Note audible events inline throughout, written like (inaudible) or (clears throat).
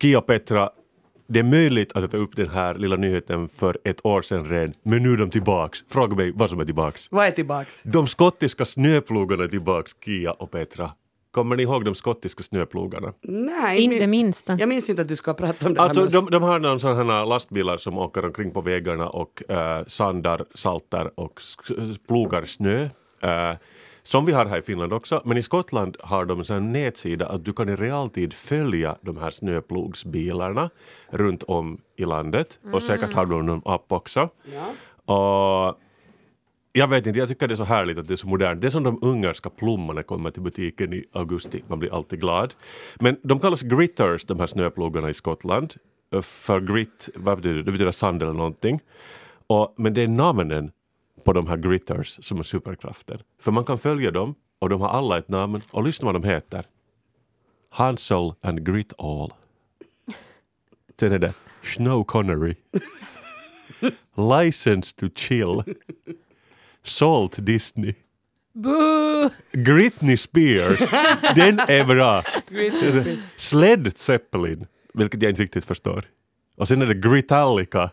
Kia Petra, det är möjligt att jag tar upp den här lilla nyheten för ett år sedan redan, men nu är de tillbaks. Fråga mig vad som är tillbaks. Vad är tillbaks? De skottiska snöplogarna är tillbaks, Kia och Petra. Kommer ni ihåg de skottiska snöplogarna? Nej, Inte min- minsta. Jag minns inte att du ska prata om det Alltså här. de, de har någon sån här lastbilar som åker omkring på vägarna och äh, sandar, saltar och plogar snö. Äh, som vi har här i Finland också. Men i Skottland har de en nätsida att du kan i realtid följa de här snöplogsbilarna runt om i landet. Och säkert har de någon app också. Ja. Och jag vet inte, jag tycker det är så härligt att det är så modernt. Det är som de ungerska plommorna kommer till butiken i augusti. Man blir alltid glad. Men de kallas gritters, de här snöplogarna i Skottland. För grit, vad betyder det? Det betyder sand eller någonting. Och, men det är namnen på de här gritters som är superkraften. För man kan följa dem och de har alla ett namn. Och lyssna vad de heter. Hansel and Grit All. Sen är det Snow Connery. License to chill. Salt Disney. Boo! Britney Spears. Den är bra. Sled Zeppelin, vilket jag inte riktigt förstår. Och sen är det Gritallica.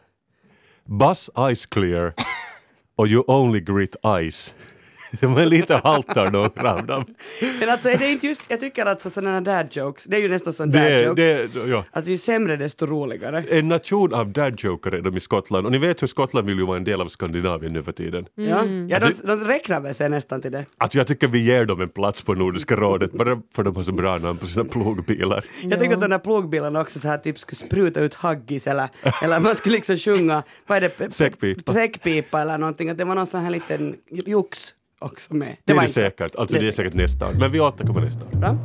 Buzz Ice Clear och You Only Grit Ice. (laughs) De är lite haltar några av dem. Men alltså är det inte just, jag tycker att sådana dad jokes, det är ju nästan som dad jokes. det, ja. Att ju sämre desto roligare. En nation av dadjokare är de i Skottland. Och ni vet hur Skottland vill ju vara en del av Skandinavien nu för tiden. Ja, ja de, Att de räknar väl sig nästan till det. Alltså jag tycker vi ger dem en plats på Nordiska rådet bara för de har så bra namn på sina plogbilar. Jag tänkte att de där plogbilarna också så här typ skulle spruta ut haggis eller, eller man skulle liksom sjunga, vad är det? Säckpipa. Säckpipa eller någonting, att det var någon sån här liten jox också med. Det, är det inte så. säkert. Alltså det är säkert nästa år. Men vi återkommer nästa år. Bra.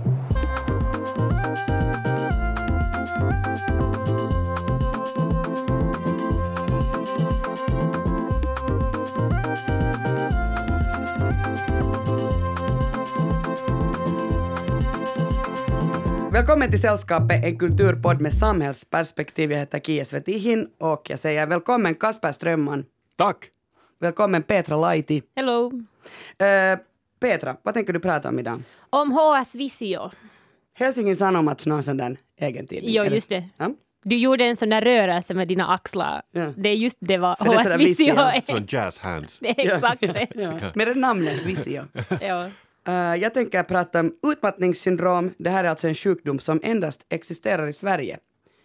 Välkommen till Sällskapet, en kulturpodd med samhällsperspektiv. Jag heter Kia Svetihin och jag säger välkommen Kasper Strömman. Tack! Välkommen Petra Laiti. Hello. Eh, Petra, vad tänker du prata om idag? Om HS Visio. Helsingin Sanomat, någon sån där egen tidning? Jo, just det. Ja. Du gjorde en sån där rörelse med dina axlar. Ja. Det är just det det är HS Visio är. Som jazz hands. (laughs) Det är exakt det. Ja. Med det namnet, Visio. (laughs) Ja. Eh, jag tänker prata om utmattningssyndrom. Det här är alltså en sjukdom som endast existerar i Sverige.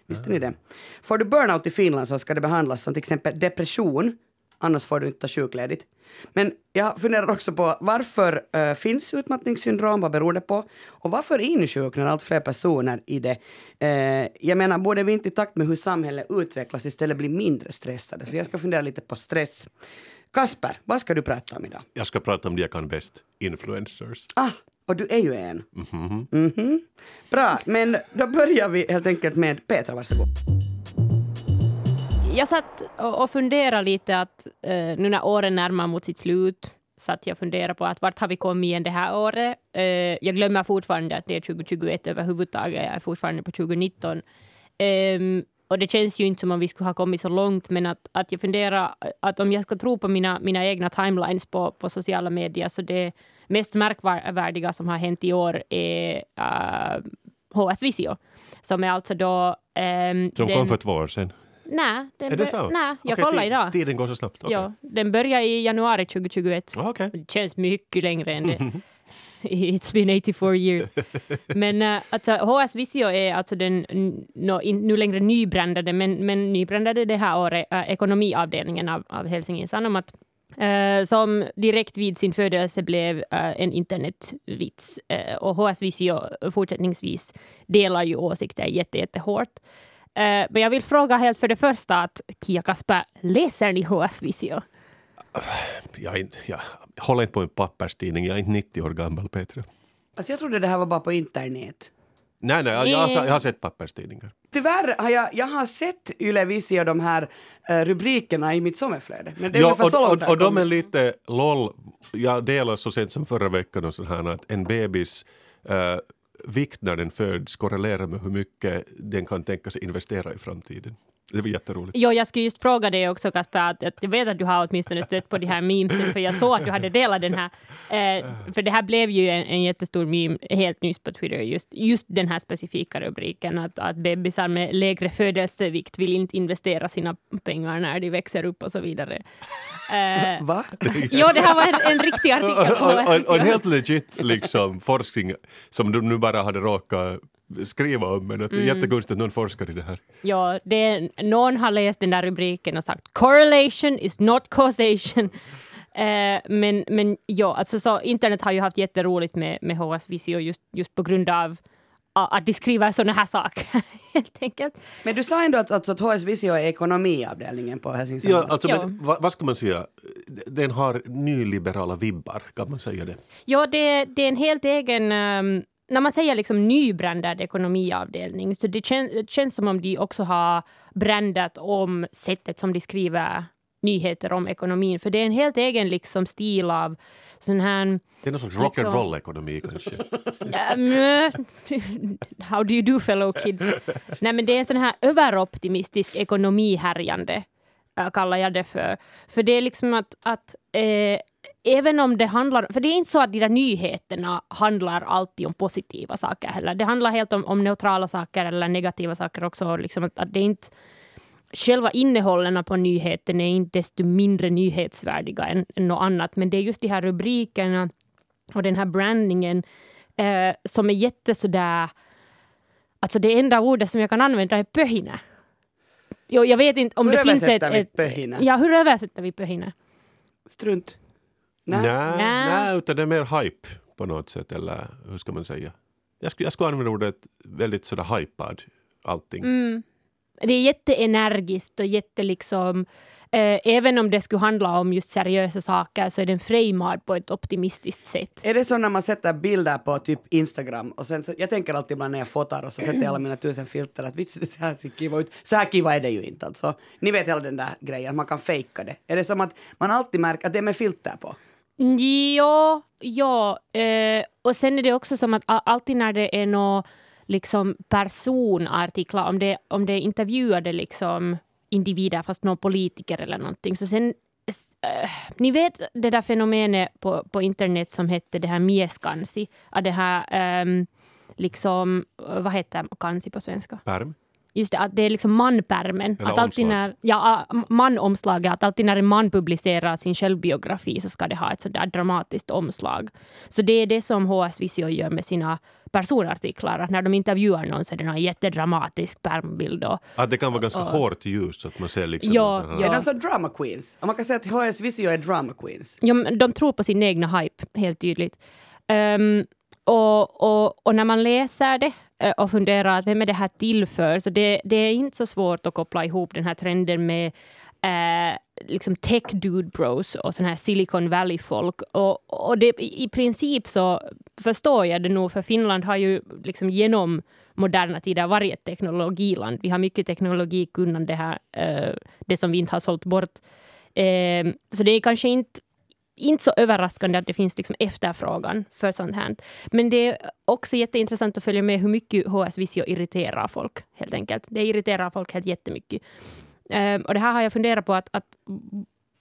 Visste ni det? Får du burnout i Finland så ska det behandlas som till exempel depression. Annars får du inte ta sjukledigt. Men jag funderar också på varför eh, finns utmattningssyndrom? Vad beror det på? Och varför insjuknar allt fler personer i det? Eh, jag menar, borde vi inte i takt med hur samhället utvecklas istället bli mindre stressade? Så jag ska fundera lite på stress. Kasper, vad ska du prata om idag? Jag ska prata om det jag kan bäst. Influencers. Ah, och du är ju en. Mhm. Bra, men då börjar vi helt enkelt med Petra, varsågod. Jag satt och funderade lite att eh, nu när åren närmar mot sitt slut satt jag och funderade på att vart har vi kommit igen det här året? Eh, jag glömmer fortfarande att det är 2021 överhuvudtaget. Jag är fortfarande på 2019. Ehm, och det känns ju inte som om vi skulle ha kommit så långt, men att, att jag funderar att om jag ska tro på mina, mina egna timelines på, på sociala medier, så det mest märkvärdiga som har hänt i år är uh, HS Visio, som är alltså då... ehm, Som den- kom för två år sedan. Nej, den Är det så? Nej, jag Okej, kollar ti- idag. Tiden går så snabbt. Okej. Ja, den börjar i januari 2021. Ah, okej. Det känns mycket längre än det. (laughs) It's been 84 years. (laughs) Men uh, alltså, HS Visio är alltså den n- nå- in, nu längre nybrandade, men, men nybrandade det här året, uh, ekonomiavdelningen av, av Helsingin Sanomat. eh, som direkt vid sin födelse blev eh, en internetvits. Uh, och HS Visio fortsättningsvis delar ju åsikter jätte, jättehårt. Eh, men jag vill fråga helt för det första att Kia Kasper, läser ni HS Visio? Jag, inte, jag håller inte på en papperstidning. Jag är inte 90 år gammal, Petra. Alltså jag trodde det här var bara på internet. Nej, nej, jag, jag, har- Eh. jag har sett papperstidningar. Tyvärr har jag, jag har sett Yle Visi och de här eh, rubrikerna i mitt sommarflöde. Men det är Ja, ungefär så och, långt och, och de är lite LOL. Jag delade så sent som förra veckan och så här att en bebis eh, vikt när den föds korrelerar med hur mycket den kan tänka sig investera i framtiden. Det var jätteroligt. Jo, jag skulle just fråga dig också Kasper, att, att jag vet att du har åtminstone stött på de här memesen, för jag såg att du hade delat den här. Eh, för det här blev ju en, en jättestor meme helt nyss på Twitter, just, just den här specifika rubriken, att, att bebisar med lägre födelsevikt vill inte investera sina pengar när de växer upp och så vidare. Eh, Va? jo, det här var en, en riktig artikel på och, och, och en helt legit liksom, forskning som de nu bara hade råkat skriva om, men att det är Mm. jättekonstigt att någon forskar i det här. Ja, det är, någon har läst den där rubriken och sagt correlation is not causation. (laughs) Eh, men, men ja, alltså så internet har ju haft jätteroligt med, med HS Visio just, just på grund av att de skriver sådana här saker, (laughs) helt enkelt. Men du sa ändå att, alltså, att HS Visio är ekonomiavdelningen på Helsingin Ja, alltså, men, vad, vad ska man säga? Den har nyliberala vibbar, kan man säga det? Ja, det, det är en helt egen... ehm, när man säger liksom nybrandad ekonomiavdelning, så det, kän, det känns som om de också har brandat om sättet som de skriver nyheter om ekonomin. För det är en helt egen liksom stil av sån här... Det är någon slags Liksom- rock'n'roll-ekonomi kanske. How do you do fellow kids? Nej men det är en sån här överoptimistisk ekonomihärjande, äh, kallar jag det för. För det är liksom att, att eh, även om det handlar, för det är inte så att de där nyheterna handlar alltid om positiva saker heller. Det handlar helt om, om neutrala saker eller negativa saker också. Liksom att, att det är inte, själva innehållen på nyheten är inte desto mindre nyhetsvärdiga än, än något annat. Men det är just de här rubrikerna och den här brandingen eh, som är jätte sådär... Alltså det enda ordet som jag kan använda är pöhine. Jo, jag vet inte om Hur det finns ett... översätter vi pöhine? Ja, hur översätter vi pöhine? Strunt. Nej. Nej, Nej. nej, utan det är mer hype på något sätt, eller hur ska man säga? Jag skulle, jag skulle använda ordet väldigt sådär hypad, allting. Mm. Det är jätteenergiskt och jätte liksom... Eh, även om det skulle handla om just seriösa saker så är den framad på ett optimistiskt sätt. Är det så när man sätter bilder på typ Instagram och sen så, jag tänker alltid ibland när jag fotar och så sätter jag alla mina tusen filter att vits, det så här ser kiva ut. Så här kiva är det ju inte alltså. Ni vet hela den där grejen, man kan fejka det. Är det som att man alltid märker att det är med filter på? Ja, ja. Eh, och sen är det också som att alltid när det är några liksom personartiklar, om det, om det är intervjuade liksom individer, fast någon politiker eller någonting, så sen eh, ni vet det där fenomenet på, på internet som hette det här mieskansi, att det här ehm, liksom, vad heter kansi på svenska? Perm. Just det, att det är liksom manpärmen. Eller Att alltid omslag. när, ja, manomslaget, att alltid när en man publicerar sin självbiografi så ska det ha ett sånt där dramatiskt omslag. Så det är det som HS Visio gör med sina personartiklar, att när de intervjuar någon så är det någon jättedramatisk pärmbild. Och, Att det kan vara ganska Och- hårt ljus så att man ser liksom... Ja, ja. Är de så drama queens? Och man kan säga att HS Visio är drama queens. ja, de tror på sin egna hype, helt tydligt. Ehm, och, och, och när man läser det Eh, och funderar att vem är det här till för, så det, det är inte så svårt att koppla ihop den här trenden med eh, liksom tech dude bros och sån här Silicon Valley-folk. Och, och det, i princip så förstår jag det nog, för Finland har ju liksom genom moderna tider varit ett teknologiland. Vi har mycket teknologikunnande här, eh, det som vi inte har sålt bort. Eh, så det är kanske inte inte så överraskande att det finns liksom efterfrågan för sånt här. Men det är också jätteintressant att följa med hur mycket HS Visio irriterar folk, helt enkelt. Det irriterar folk helt jättemycket. Um, och det här har jag funderat på, att, att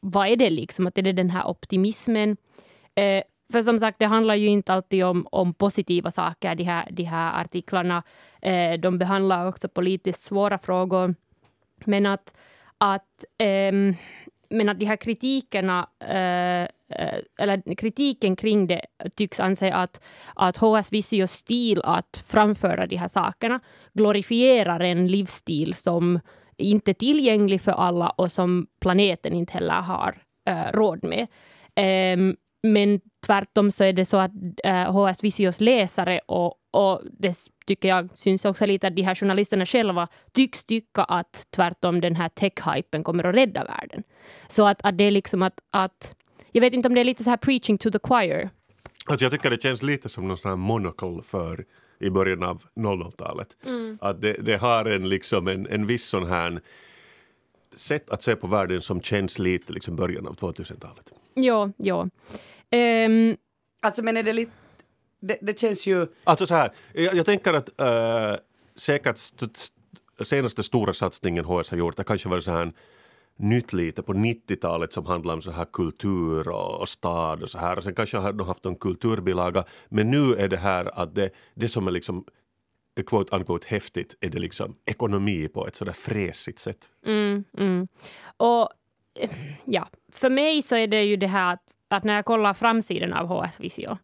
vad är det liksom? Att är det den här optimismen? Uh, för som sagt, det handlar ju inte alltid om, om positiva saker, de här, de här artiklarna. Uh, de behandlar också politiskt svåra frågor. Men att, att um, men att de här kritikerna, eh, eh, eller kritiken kring det tycks anse att, att HS Visios stil att framföra de här sakerna glorifierar en livsstil som inte är tillgänglig för alla och som planeten inte heller har eh, råd med. Eh, men tvärtom så är det så att eh, HS Visios läsare och, och det tycker jag syns också lite att de här journalisterna själva tycks tycka att tvärtom den här tech-hypen kommer att rädda världen. Så att, att det är liksom att, att jag vet inte om det är lite så här preaching to the choir. Alltså jag tycker det känns lite som någon sån här monocle för i början av 00-talet. Att det, det har en, liksom en, en viss sån här sätt att se på världen som känns lite liksom början av 2000-talet. Ja, ja. Ehm, Alltså men är det lite... Det, det känns ju... Alltså så här, jag, jag tänker att äh, säkert st- st- senaste stora satsningen HS har gjort, det kanske var så här nytt lite på 90-talet som handlar om så här kultur och, och stad och så här. Och sen kanske har de haft en kulturbilaga. Men nu är det här att det, det som är liksom quote unquote häftigt är det liksom ekonomi på ett sådär fräsigt sätt. Mm, mm. Och eh, ja, för mig så är det ju det här att, att när jag kollar framsidan av HS Visio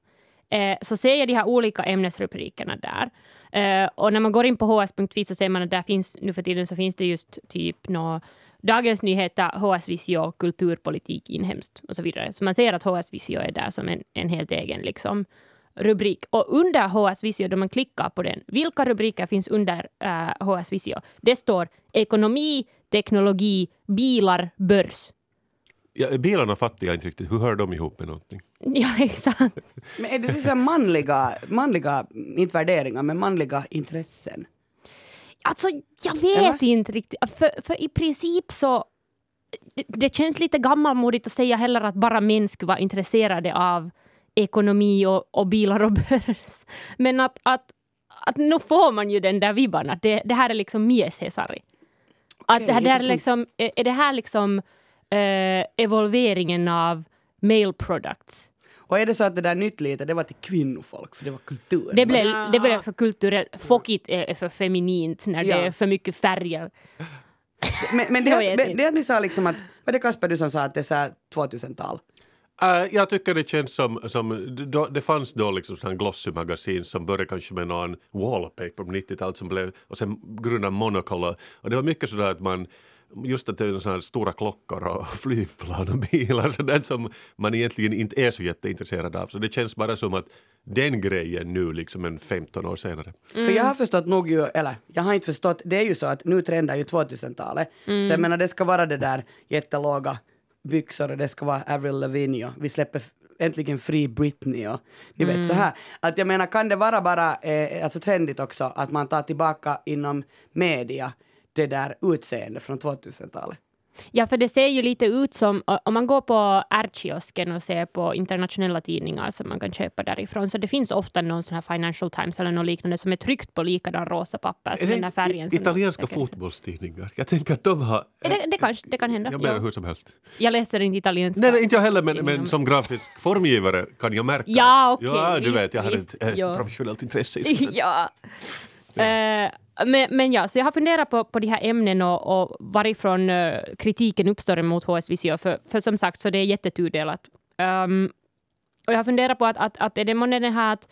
eh, så ser jag de här olika ämnesrubrikerna där. Eh, och när man går in på hs.fi så ser man att där finns nu för tiden så finns det just typ nå Dagens Nyheter, HS Visio, kulturpolitik inhemskt och så vidare. Så man ser att HS Visio är där som en, en helt egen liksom, rubrik. Och under HS Visio, då man klickar på den, vilka rubriker finns under uh, eh, HS Visio? Det står ekonomi, teknologi, bilar, börs. Ja, bilarna fattar jag inte riktigt. Hur hör de ihop med någonting? (laughs) Ja, exakt. Men är det liksom manliga, manliga, inte värderingar, men manliga intressen? Alltså, jag vet ja. inte riktigt. För, för i princip så... Det, känns lite gammalmodigt att säga heller att bara män skulle vara intresserade av ekonomi och, och bilar och (laughs) börs. Men att, att, att nu får man ju den där vibban att det, det här är liksom mies Hesari. Att det, här, det här är, liksom, är det här liksom äh, evolveringen av male products? Och är det så att det där nytt lite, det var till kvinnofolk för det var kultur? Det blev, det blev för kulturellt. Fockigt är för feminint när ja. det är för mycket färger. Men, men det, det, det att ni sa liksom att, var det Kasper du som sa att det är 2000-tal? Uh, jag tycker det känns som, som då, det fanns då liksom glossy magasin som började kanske med någon wallpaper på 90-talet som blev, och sen grundade Monocolor och det var mycket sådär att man just att det är sådana stora klockor och (laughs) flygplan och bilar sådär som man egentligen inte är så jätteintresserad av. Så det känns bara som att den grejen nu liksom en 15 år senare. Mm. För jag har förstått nog ju, eller jag har inte förstått, det är ju så att nu trendar ju 2000-talet. Mm. Så jag menar det ska vara det där jättelåga byxor och det ska vara Avril Lavigne och vi släpper äntligen fri Britney och ni vet mm. så här. Att jag menar kan det vara bara eh, alltså trendigt också att man tar tillbaka inom media det där utseendet från 2000-talet? Ja, för det ser ju lite ut som, om man går på R-kiosken och ser på internationella tidningar som man kan köpa därifrån, så det finns ofta någon sån här Financial Times eller något liknande som är tryckt på likadan rosa papper. Som den här färgen italienska fotbollstidningar? Jag tänker att de har... Det, det, kan, det kan hända. Jag menar ja. hur som helst. Jag läser inte italienska. Nej, nej inte jag heller, men, men som grafisk formgivare kan jag märka. Ja, okej. Okay, ja, du vet, jag har ett ja. professionellt intresse i sånt. (laughs) ja. Uh, men, men ja, så jag har funderat på, på de här ämnena och, och varifrån uh, kritiken uppstår mot HS Visio, för, för som sagt så det är jättetudelat. Um, och jag har funderat på att, att, att är det månne den här att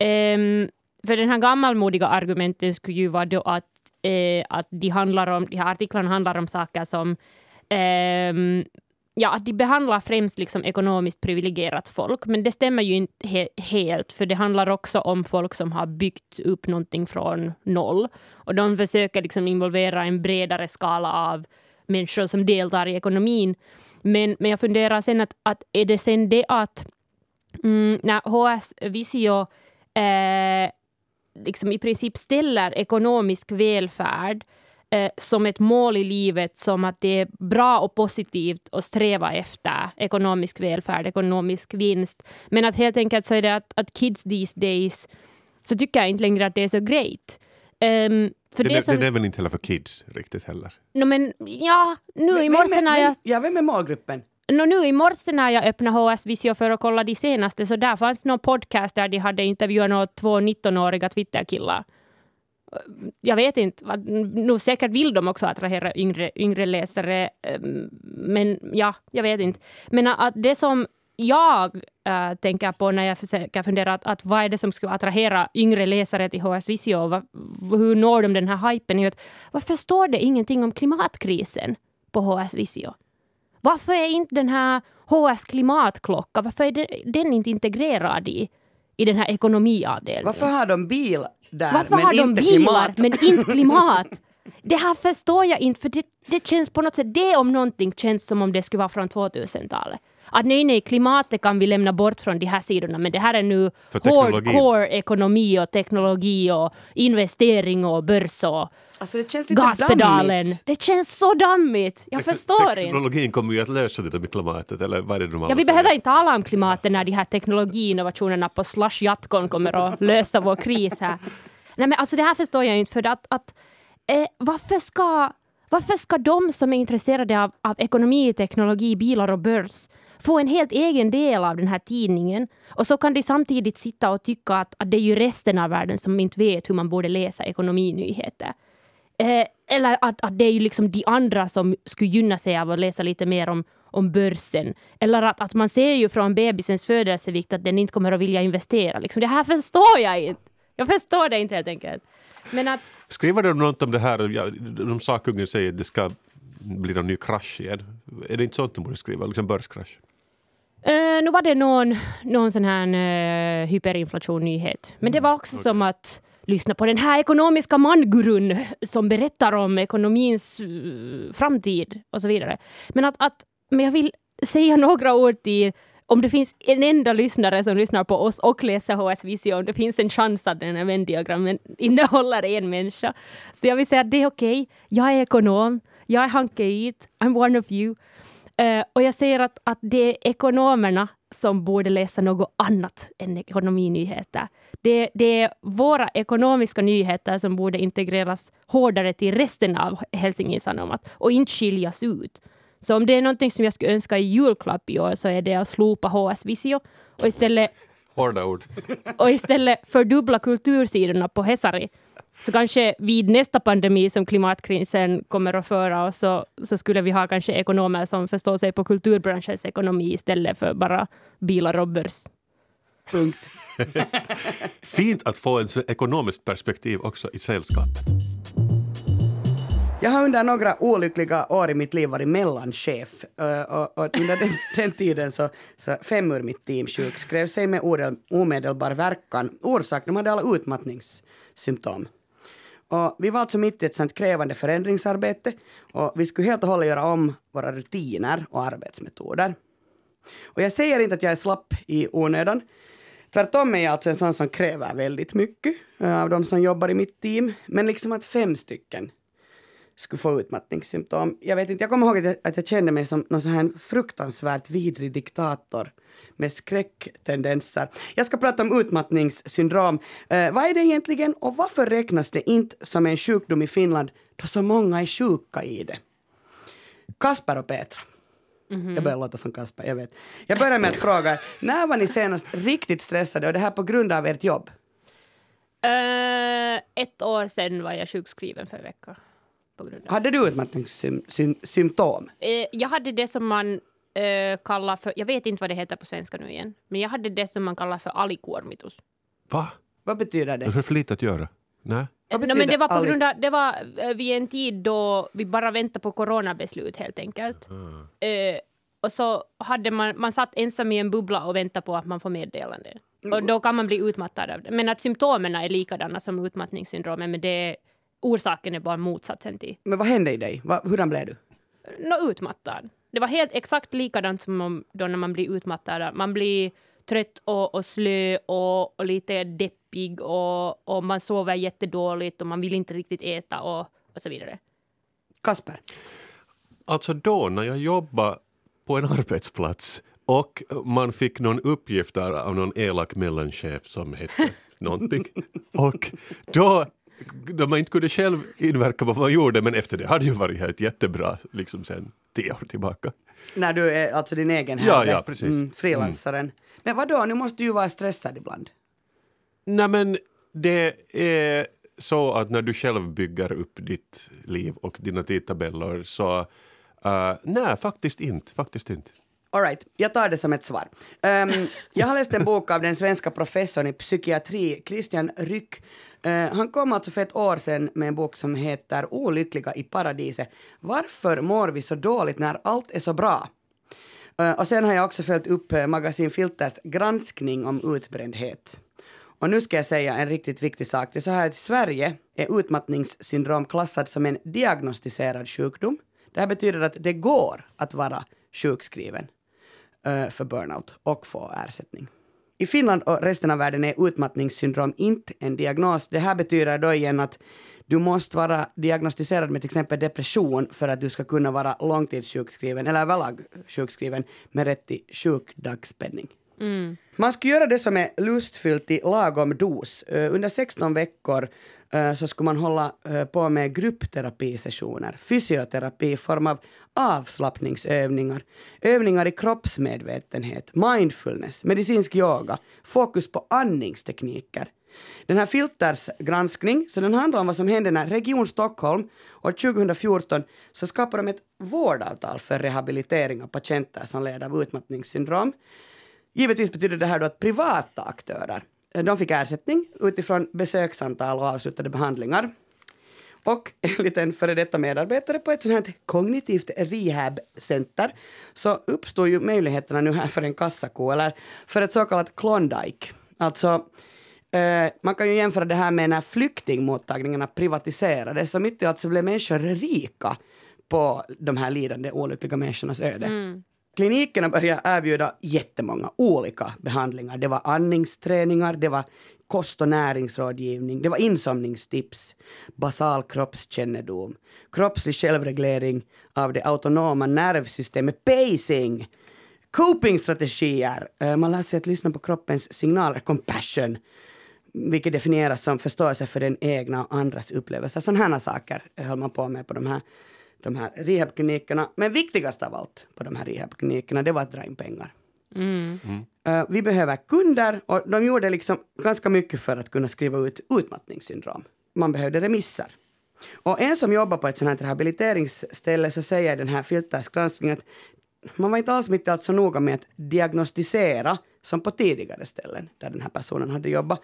um, för den här gammalmodiga argumenten skulle ju vara då att, uh, att de, handlar om, de här artiklarna handlar om saker som um, ja, att de behandlar främst liksom ekonomiskt privilegierat folk, men det stämmer ju inte he helt, för det handlar också om folk som har byggt upp någonting från noll. Och de försöker liksom involvera en bredare skala av människor som deltar i ekonomin. Men, men jag funderar sen att, att är det sen det att mm, när HS Visio eh, liksom i princip ställer ekonomisk välfärd eh, som ett mål i livet, som att det är bra och positivt att sträva efter ekonomisk välfärd, ekonomisk vinst. Men att helt enkelt så är det att, att kids these days, så tycker jag inte längre att det är så great. Um, för det, det, som, det är väl inte heller för kids riktigt heller? No, men ja, nu men, i morse när jag... Ja, vem är målgruppen? No, nu i morse när jag öppnade HS Visio för att kolla de senaste, så där fanns någon podcast där de hade intervjuat två 19-åriga Twitterkillar jag vet inte, nu säkert vill de också attrahera yngre, yngre läsare, ehm, men ja, jag vet inte. Men att det som jag äh, tänker på när jag försöker fundera att, att vad är det som skulle attrahera yngre läsare till HS Visio, vad, hur når de den här hypen? varför står det ingenting om klimatkrisen på HS Visio? Varför är inte den här HS klimatklocka, varför är den inte integrerad i i den här ekonomiavdelningen. Varför har de bil där Varför men har de inte bilar klimat? men inte (laughs) klimat? Det här förstår jag inte, för det, det känns på något sätt, det om någonting känns som om det skulle vara från 2000-talet. Att nej, nej, klimatet kan vi lämna bort från de här sidorna, men det här är nu hardcore ekonomi och teknologi och investering och börs och Alltså det känns lite gaspedalen. dammigt. Det känns så dammigt. Jag Tek förstår inte. Teknologin kommer ju att lösa det där med klimatet, eller vad är det de Ja, vi säger? behöver inte tala om klimatet när de här teknologiinnovationerna på Slush Jatcon kommer att (laughs) lösa vår kris här. Nej, men alltså det här förstår jag inte, för att, att eh, varför, ska, varför ska de som är intresserade av, av ekonomi, teknologi, bilar och börs få en helt egen del av den här tidningen. Och så kan de samtidigt sitta och tycka att, att det är ju resten av världen som inte vet hur man borde läsa ekonominyheter. Eh, eller att, att det är ju liksom de andra som skulle gynna sig av att läsa lite mer om, om börsen. Eller att, att man ser ju från bebisens födelsevikt att den inte kommer att vilja investera. Liksom, det här förstår jag inte. Jag förstår det inte helt enkelt. Men att, Skriver de något om det här, ja, de sakkunniga säger att det ska bli en ny krasch igen. Är det inte sånt de borde skriva, liksom börskrasch? Eh, nu var det någon, någon sån här uh, hyperinflation-nyhet. Men det var också som att lyssna på den här ekonomiska mangurun som berättar om ekonomins uh, framtid och så vidare. Men, att, att, men jag vill säga några ord till om det finns en enda lyssnare som lyssnar på oss och läser HS Visio, om det finns en chans att den här vändiagrammen innehåller en människa. Så jag vill säga att det är okej. Okay. Jag är ekonom. Jag är Hanke Eat. I'm one of you. Uh, och jag säger att, att det är ekonomerna som borde läsa något annat än ekonominyheter. Det, det är våra ekonomiska nyheter som borde integreras hårdare till resten av Helsingin Sanomat och inte skiljas ut. Så om det är någonting som jag skulle önska i julklapp i år så är det att slopa HS Visio och istället, Hårda ord. och istället fördubbla kultursidorna på Hesari. Så kanske vid nästa pandemi som klimatkrisen kommer att föra oss så, så skulle vi ha kanske ekonomer som förstår sig på kulturbranschens ekonomi istället för bara bilar och börs. Punkt. (laughs) Fint att få ett ekonomiskt perspektiv också i sällskapet. Jag har under några olyckliga år i mitt liv varit mellanchef. Uh, och, och under den, (laughs) den, tiden så, så fem ur mitt team sjukskrev sig med omedelbar verkan. Orsak, de hade alla utmattningssymptom. Och vi var alltså mitt i ett sånt krävande förändringsarbete och vi skulle helt och hållet göra om våra rutiner och arbetsmetoder. Och jag säger inte att jag är slapp i onödan. Tvärtom är jag alltså en sån som kräver väldigt mycket eh, av de som jobbar i mitt team. Men liksom att fem stycken skulle få utmattningssymptom. Jag vet inte, jag kommer ihåg att jag, att jag kände mig som någon sån här fruktansvärt vidrig diktator med skräcktendenser. Jag ska prata om utmattningssyndrom. Eh, vad är det egentligen och varför räknas det inte som en sjukdom i Finland då så många är sjuka i det? Kasper och Petra. Mm -hmm. Jag börjar låta som Kasper, jag vet. Jag börjar med att fråga, (laughs) när var ni senast riktigt stressade och det här på grund av ert jobb? Uh, ett år sedan var jag sjukskriven för en vecka. Hade du utmattningssymptom? Uh, jag hade det som man uh, kallar för, jag vet inte vad det heter på svenska nu igen, men jag hade det som man kallar för alikuormitus. Va? Vad betyder det? Det är för lite att göra. Nej. No, men det var på grund av, det var vid en tid då vi bara väntade på coronabeslut helt enkelt. Mm. Uh, och så hade man, man satt ensam i en bubbla och väntade på att man får meddelande. Och då kan man bli utmattad av det. Men att symptomen är likadana som utmattningssyndromet, men det, orsaken är bara motsatsen till. Men vad hände i dig? hurdan blev du? Nå, utmattad. Det var helt exakt likadant som om, då när man blir utmattad. Man blir trött och, och slö och, och lite deppig och, och man sover jättedåligt och man vill inte riktigt äta och, och så vidare. Kasper? Alltså då när jag jobbade på en (laughs) arbetsplats och man fick någon uppgift där av någon elak mellanchef som hette (laughs) någonting. Och då då man inte kunde själv inverka på vad man gjorde, men efter det hade ju varit helt jättebra liksom sen tio år tillbaka. När du är alltså din egen herre, ja, ja, precis. Mm, frilansaren. Mm. Men vadå, nu måste du ju vara stressad ibland. Nej men det är så att när du själv bygger upp ditt liv och dina tidtabeller så uh, nej, faktiskt inte. Faktiskt inte. All right, jag tar det som ett svar. Um, jag har läst en bok av den svenska professorn i psykiatri, Christian Ryck, Eh, han kom alltså för ett år sedan med en bok som heter Olyckliga i paradiset. Varför mår vi så dåligt när allt är så bra? Uh, och sen har jag också följt upp uh, Magasin Filters granskning om utbrändhet. Och nu ska jag säga en riktigt viktig sak. Det är så här att i Sverige är utmattningssyndrom klassad som en diagnostiserad sjukdom. Det här betyder att det går att vara sjukskriven uh, för burnout och få ersättning. I Finland och resten av världen är utmattningssyndrom inte en diagnos. Det här betyder då igen att du måste vara diagnostiserad med till exempel depression för att du ska kunna vara långtidssjukskriven eller överlag sjukskriven med rätt till sjukdagspenning. Mm. Man ska göra det som är lustfyllt i lagom dos. Uh, under 16 veckor eh, så skulle man hålla på med gruppterapisessioner, fysioterapi i form av avslappningsövningar, övningar i kroppsmedvetenhet, mindfulness, medicinsk yoga, fokus på andningstekniker. Den här Filters granskning, så den handlar om vad som hände när Region Stockholm år 2014 så skapade de ett vårdavtal för rehabilitering av patienter som led av utmattningssyndrom. Givetvis betyder det här då att privata aktörer de fick ersättning utifrån besöksantal och avslutade behandlingar. Och enligt en före detta medarbetare på ett sånt här kognitivt rehabcenter så uppstod ju möjligheterna nu här för en kassako eller för ett så kallat Klondike. Alltså eh, man kan ju jämföra det här med när flyktingmottagningarna privatiserades så mitt i allt så blev människor rika på de här lidande olyckliga människornas öde. Mm. Klinikerna började erbjuda jättemånga olika behandlingar. Det var andningsträningar, det var kost och näringsrådgivning, det var insomningstips, basal kroppskännedom, kroppslig självreglering av det autonoma nervsystemet, pacing, copingstrategier. Eh, man lär sig att lyssna på kroppens signaler, compassion, vilket definieras som förståelse för den egna och andras upplevelser. Sådana här saker höll man på med på de här, de här rehabklinikerna. Men viktigast av allt på de här rehabklinikerna, det var att dra in pengar. Mm. Eh, vi behöver kunder och de gjorde liksom ganska mycket för att kunna skriva ut utmattningssyndrom. Man behövde remisser. Och en som jobbar på ett sånt här rehabiliteringsställe så säger i den här Filters granskning att man var inte alls mitt allt så noga med att diagnostisera som på tidigare ställen där den här personen hade jobbat.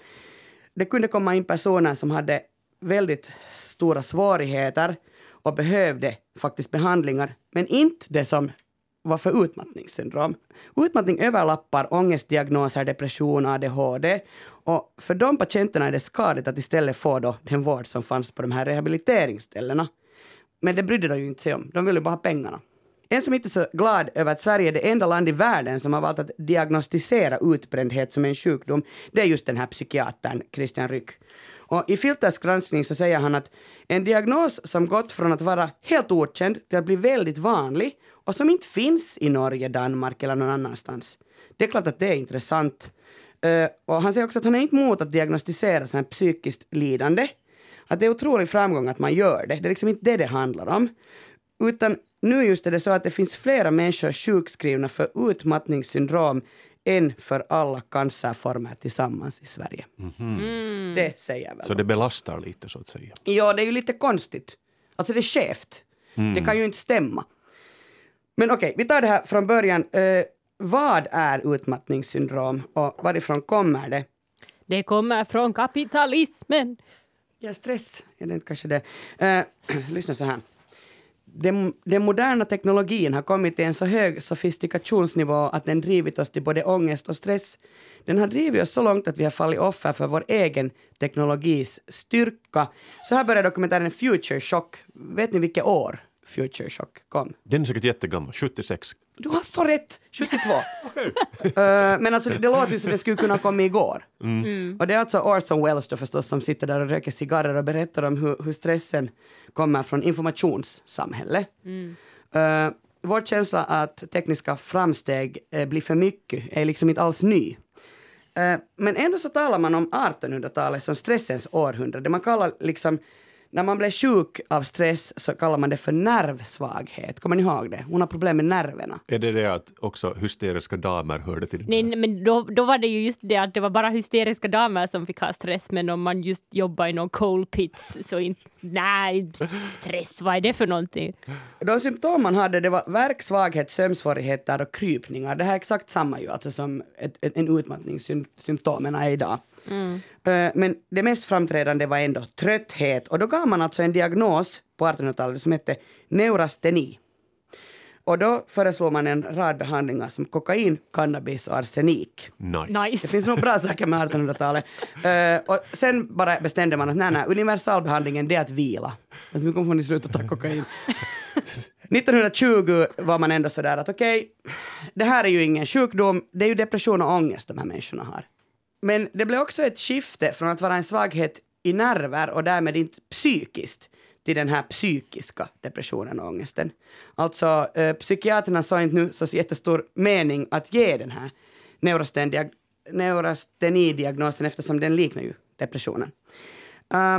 Det kunde komma in personer som hade väldigt stora svårigheter och behövde faktiskt behandlingar, men inte det som var för utmattningssyndrom. Utmattning överlappar ångestdiagnoser, depression, ADHD och för de patienterna är det skadligt att istället få då den vård som fanns på de här rehabiliteringsställena. Men det brydde de ju inte sig om, de ville bara ha pengarna. En som inte är så glad över att Sverige är det enda land i världen som har valt att diagnostisera utbrändhet som en sjukdom, det är just den här psykiatern Christian Ryck. Och I Filters granskning så säger han att en diagnos som gått från att vara helt okänd till att bli väldigt vanlig och som inte finns i Norge, Danmark eller någon annanstans. Det är klart att det är intressant. Eh, och han säger också att han är inte emot att diagnostisera så här psykiskt lidande. Att det är otrolig framgång att man gör det. Det är liksom inte det det handlar om. Utan nu just är det så att det finns flera människor sjukskrivna för utmattningssyndrom än för alla cancerformer tillsammans i Sverige. Mm. Det säger väl. Så det belastar lite så att säga. Ja, det är ju lite konstigt. Alltså det är skevt. Det kan ju inte stämma. Men okej, vi tar det här från början. Eh, vad är utmattningssyndrom och varifrån kommer det? Det kommer från kapitalismen. Ja, stress är det inte kanske det. Eh, (clears throat) lyssna så här. Den, den moderna teknologin har kommit till en så hög sofistikationsnivå att den drivit oss till både ångest och stress. Den har drivit oss så långt att vi har fallit offer för vår egen teknologis styrka. Så här börjar dokumentären Future Shock. Vet ni vilket år Future Shock kom? Den är säkert jättegammal, 76. Du har så rätt! 72. (laughs) Eh, men alltså det låter ju som det skulle kunna komma igår. Och det är alltså Orson Welles då förstås som sitter där och röker cigarrer och berättar om hur, hur stressen kommer från informationssamhället. Uh, vår känsla att tekniska framsteg eh, blir för mycket är liksom inte alls ny. Eh, men ändå så talar man om 1800-talet som stressens århundrade. Man kallar liksom, när man blev sjuk av stress så kallar man det för nervsvaghet. Kommer ni ihåg det? Hon har problem med nerverna. Är det det att också hysteriska damer hörde till det? Nej, men då, då var det ju just det att det var bara hysteriska damer som fick ha stress, men om man just jobbar i någon coal pits så inte, nej, stress, vad är det för någonting? De symptom man hade det var värk, svaghet, sömnsvårigheter och krypningar. Det här är exakt samma ju alltså som ett, ett, en utmattningssymptomen är idag. Eh, Men det mest framträdande var ändå trötthet och då gav man alltså en diagnos på 1800-talet som hette neurasteni. Och då föreslog man en rad behandlingar som kokain, cannabis och arsenik. Nice. Det finns nog bra saker med 1800-talet. Eh, och sen bara bestämde man att nej, nej, universalbehandlingen det är att vila. Att nu kommer ni sluta ta kokain. (laughs) 1920 var man ändå sådär att okej, det här är ju ingen sjukdom, det är ju depression och ångest de här människorna har. Men det blev också ett skifte från att vara en svaghet i nerver och därmed inte psykiskt till den här psykiska depressionen och ångesten. Alltså eh, psykiaterna såg inte nu så jättestor mening att ge den här neurastendiag- neurastenidiagnosen eftersom den liknar ju depressionen. Uh,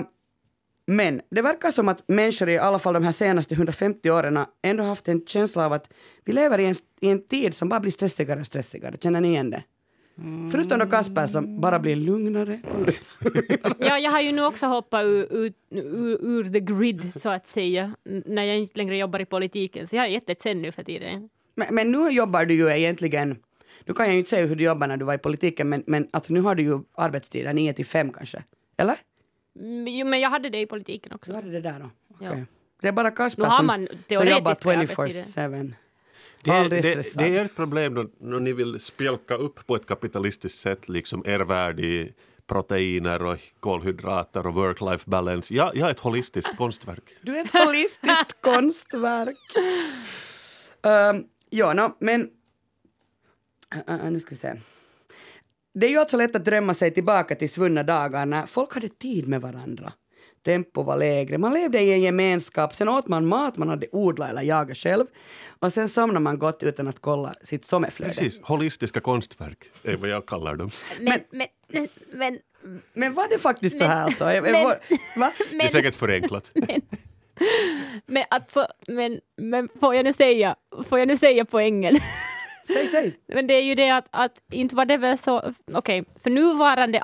Men det verkar som att människor i alla fall de här senaste 150 åren ändå haft en känsla av att vi lever i en, i en tid som bara blir stressigare och stressigare. Känner ni igen det? Förutom då Kasper som bara blir lugnare. (laughs) Ja, jag har ju nu också hoppat ur, ur, ur, ur the grid, så att säga, när jag inte längre jobbar i politiken. Så jag har gett ett sen nu för tiden. Men, men nu jobbar du ju egentligen, nu kan jag ju inte säga hur du jobbar när du var i politiken, men, men alltså nu har du ju arbetstider 9 till 5 kanske. Eller? Mm, Jo, men jag hade det i politiken Du också. hade det där då? Okej. Ja. Det är bara Kasper som, som jobbar arbetstider. 24-7. Det, är- Aldrig det, stressad. det är ett problem då, när ni vill spjälka upp på ett kapitalistiskt sätt liksom er värld i proteiner och kolhydrater och work-life balance. Jag, jag är ett holistiskt (laughs) konstverk. Du är ett holistiskt (laughs) konstverk. Um, ja, no, men... Uh, uh, nu ska vi se. Det är ju alltså lätt att drömma sig tillbaka till svunna dagar när folk hade tid med varandra. Tempo var lägre, man levde i en gemenskap, sen åt man mat man hade odlat eller jagat själv och sen somnade man gott utan att kolla sitt sommarflöde. Precis, holistiska konstverk är vad jag kallar dem. Men, men, men, men, Men var det faktiskt så Men- här alltså? Men- va? Det är men, säkert förenklat. (laughs) men, alltså, men, men får, jag nu säga, får jag nu säga poängen? (laughs) Säg, säg. Men det är ju det att, att inte var det väl så, okej, för nuvarande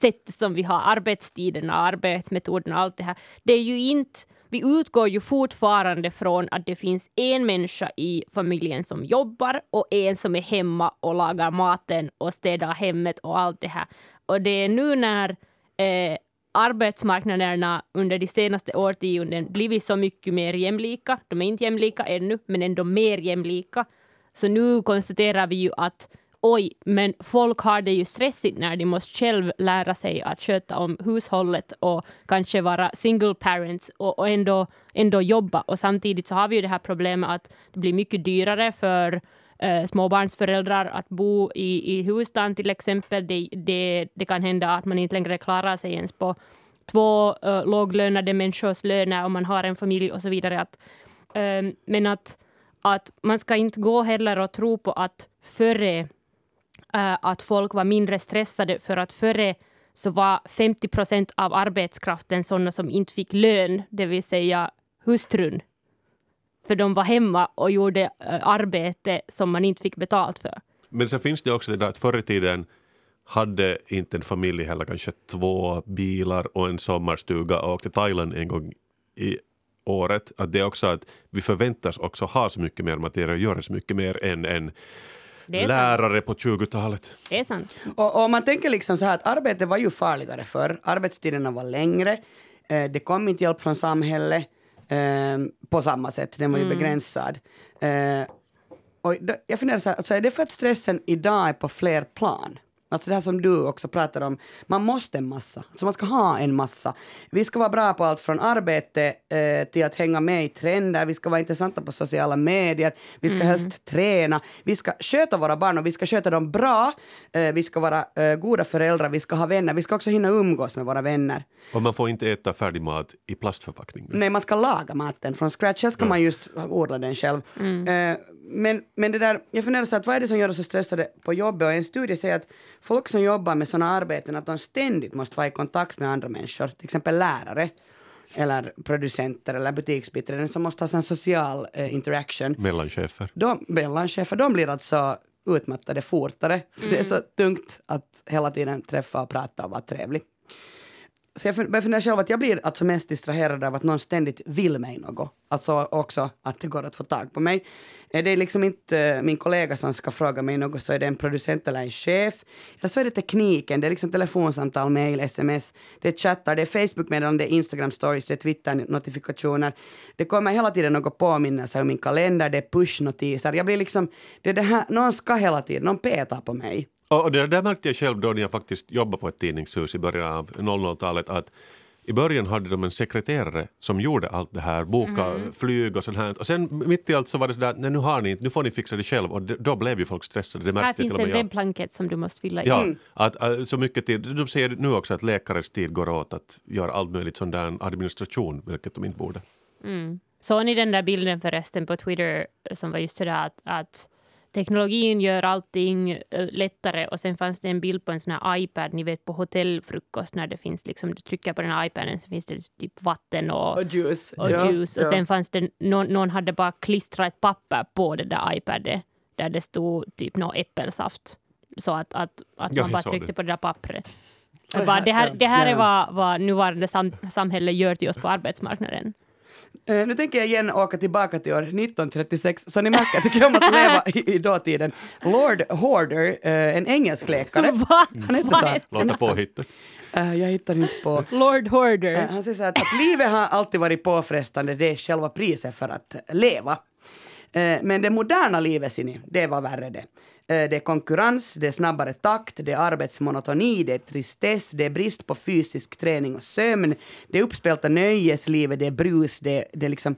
sätt som vi har, arbetstiderna, arbetsmetoderna och allt det här, det är ju inte, vi utgår ju fortfarande från att det finns en människa i familjen som jobbar och en som är hemma och lagar maten och städar hemmet och allt det här. Och det är nu när eh, arbetsmarknaderna under de senaste årtionden blivit så mycket mer jämlika, de är inte jämlika ännu, men ändå mer jämlika, så nu konstaterar vi ju att oj, men folk har det ju stressigt när de måste själv lära sig att sköta om hushållet och kanske vara single parents och, och ändå, ändå jobba. Och samtidigt så har vi ju det här problemet att det blir mycket dyrare för eh, småbarnsföräldrar att bo i, i husstaden till exempel. Det, det, det kan hända att man inte längre klarar sig ens på två eh, låglönade människors löner om man har en familj och så vidare. Att, eh, men att, att man ska inte gå heller och tro på att före Eh, att folk var mindre stressade för att före så var 50 procent av arbetskraften sådana som inte fick lön, det vill säga hustrun. För de var hemma och gjorde eh, arbete som man inte fick betalt för. Men sen finns det också det där att förr i tiden hade inte en familj heller kanske två bilar och en sommarstuga och åkte till Thailand en gång i året. Att det är också att vi förväntas också ha så mycket mer material och göra så mycket mer än en Sant. lärare på 20-talet. Det är sant. Och, och man tänker liksom så här att arbetet var ju farligare förr. Arbetstiderna var längre. Eh, det kom inte hjälp från samhället eh, på samma sätt. Den var ju begränsad. Eh, och då, jag funderar så här, alltså är det för att stressen idag är på fler plan? Alltså det här som du också pratar om, man måste en massa. Alltså man ska ha en massa. Vi ska vara bra på allt från arbete eh, till att hänga med i trender, vi ska vara intressanta på sociala medier, vi ska helst träna, vi ska sköta våra barn och vi ska sköta dem bra, eh, vi ska vara eh, goda föräldrar, vi ska ha vänner, vi ska också hinna umgås med våra vänner. Och man får inte äta färdig mat i plastförpackning. Nej, man ska laga maten från scratch. Helst ska man just odla den själv. Eh, men, men det där, jag funderar så att vad är det som gör oss så stressade på jobbet? Och en studie säger att folk som jobbar med sådana arbeten, att de ständigt måste vara i kontakt med andra människor, till exempel lärare eller producenter eller butiksbiträden som måste ha en social eh, interaction. Mellan chefer. De, mellanchefer, de blir alltså utmattade fortare, för det är så tungt att hela tiden träffa och prata och vara trevlig. Så jag börjar fundera själv att jag blir alltså mest distraherad av att någon ständigt vill mig något. Alltså också att det går att få tag på mig. Det är liksom inte min kollega som ska fråga mig något, så är det en producent eller en chef. Eller så är det tekniken, det är liksom telefonsamtal, mail, sms, det är chattar, det är Facebook-meddelanden, det är Instagram stories, det är Twitter-notifikationer. Det kommer hela tiden något påminnelse om min kalender, det är push-notiser. Jag blir liksom, det är det här, någon ska hela tiden, någon petar på mig. Och och det där märkte jag själv då när jag faktiskt jobbade på ett tidningshus i början av 00-talet att i början hade de en sekreterare som gjorde allt det här, boka flyg och sånt här. Och sen mitt i allt så var det sådär att nej, nu har ni inte, nu får ni fixa det själv. Och det, då blev ju folk stressade. Det Här finns en webblankett som du måste fylla i. Ja, att, äh, så mycket tid. De säger nu också att läkares tid går åt att göra allt möjligt sån där administration, vilket de inte borde. Såg ni den där bilden förresten på Twitter som var just sådär att, att teknologin gör allting eh, lättare och sen fanns det en bild på en sån här iPad, ni vet på hotellfrukost när det finns liksom, du trycker på den här iPaden så finns det typ vatten och, Och juice. och Ja, juice och ja. sen fanns det, någon, någon hade bara klistrat ett papper på det där iPaden där det stod typ någon äppelsaft. Så att, att, att man bara tryckte det. på det där pappret. Bara, det här, det här ja. är vad, vad nuvarande sam, samhälle gör till oss på arbetsmarknaden. Eh, nu tänker jag igen åka tillbaka till år 1936. Så ni märker, jag tycker om att leva i, i dåtiden. Lord Hoarder, eh, en engelsk läkare. (laughs) Va? Han heter Vad så. Låter så. påhittat. Eh, jag hittar inte på. Lord Hoarder. Eh, han säger så att, att livet har alltid varit påfrestande, det är själva priset för att leva. Men det moderna livet, ser ni, det var värre det. Eh, det är konkurrens, det är snabbare takt, det är arbetsmonotoni, det är tristess, det är brist på fysisk träning och sömn, det är uppspelta nöjeslivet, det är brus, det är, det är liksom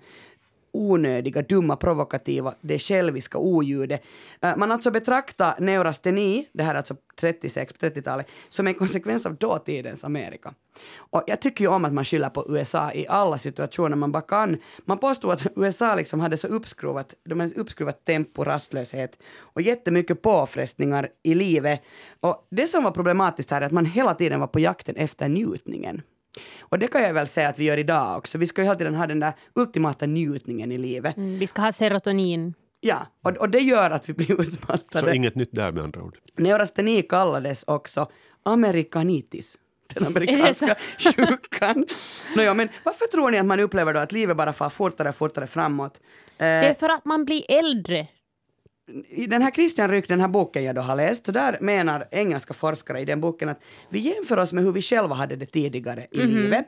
onödiga, dumma, provokativa, det själviska oljudet. Äh, man alltså betraktar neurasteni, det här är alltså 36 på 30-talet, som en konsekvens av dåtidens Amerika. Och jag tycker ju om att man skyller på USA i alla situationer man bara kan. Man påstod att USA liksom hade så uppskruvat, de hade uppskruvat tempo, rastlöshet och jättemycket påfrestningar i livet. Och det som var problematiskt här är att man hela tiden var på jakten efter njutningen. Och det kan jag väl säga att vi gör idag också. Vi ska ju hela tiden ha den där ultimata njutningen i livet. Mm, vi ska ha serotonin. Ja, och, och det gör att vi blir (laughs) Så utmattade. inget nytt där med andra ord. Neurasteni kallades också amerikanitis. Den (laughs) amerikanska (laughs) sjukan. Nåja, men varför tror ni att man upplever då att livet bara far fortare och fortare framåt? Det är Eh, för att man blir äldre. I den här Christian Ryck, den här boken jag då har läst, så där menar engelska forskare i den boken att vi jämför oss med hur vi själva hade det tidigare i livet.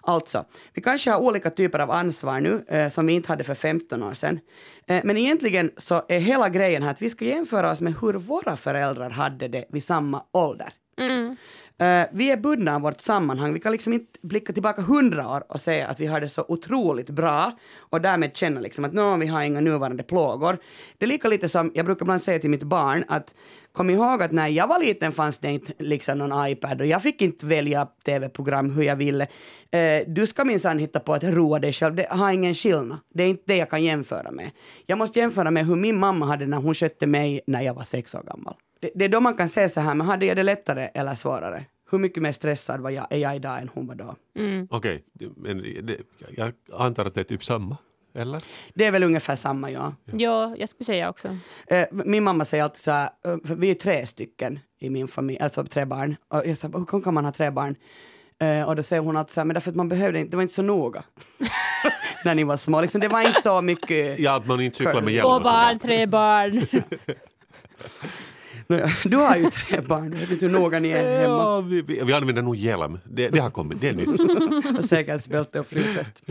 Alltså, vi kanske har olika typer av ansvar nu eh, som vi inte hade för 15 år sedan. Eh, men egentligen så är hela grejen här att vi ska jämföra oss med hur våra föräldrar hade det vid samma ålder. Mm. Uh, vi är bundna av vårt sammanhang. Vi kan liksom inte blicka tillbaka hundra år och säga att vi har det så otroligt bra och därmed känna liksom att vi har inga nuvarande plågor. Det är lika lite som, jag brukar ibland säga till mitt barn att kom ihåg att när jag var liten fanns det inte liksom någon iPad och jag fick inte välja tv-program hur jag ville. Uh, du ska minsann hitta på att roa dig själv, det har ingen skillnad. Det är inte det jag kan jämföra med. Jag måste jämföra med hur min mamma hade när hon skötte mig när jag var sex år gammal. Det, det är då man kan säga så här, men hade jag det lättare eller svårare? Hur mycket mer stressad var jag, är jag idag än hon var då? Mm. Okej, men det, jag antar att det är typ samma, eller? Det är väl ungefär samma, ja. Ja, jag skulle säga också. Eh, min mamma säger alltid så här, eh, för vi är tre stycken i min familj, alltså tre barn. Och jag sa, hur kan man ha tre barn? Eh, och då säger hon alltid så här, men därför att man behövde inte, det var inte så noga. (laughs) När ni var små, liksom, det var inte så mycket. Ja, att man inte cyklar med hjälm Två barn, tre barn. (laughs) Du har ju tre barn, jag vet inte hur noga ni är hemma. Ja, vi, vi, vi använder nog hjälm. Det, det har kommit, det är nytt. (laughs) säkerhetsbälte och flytväst.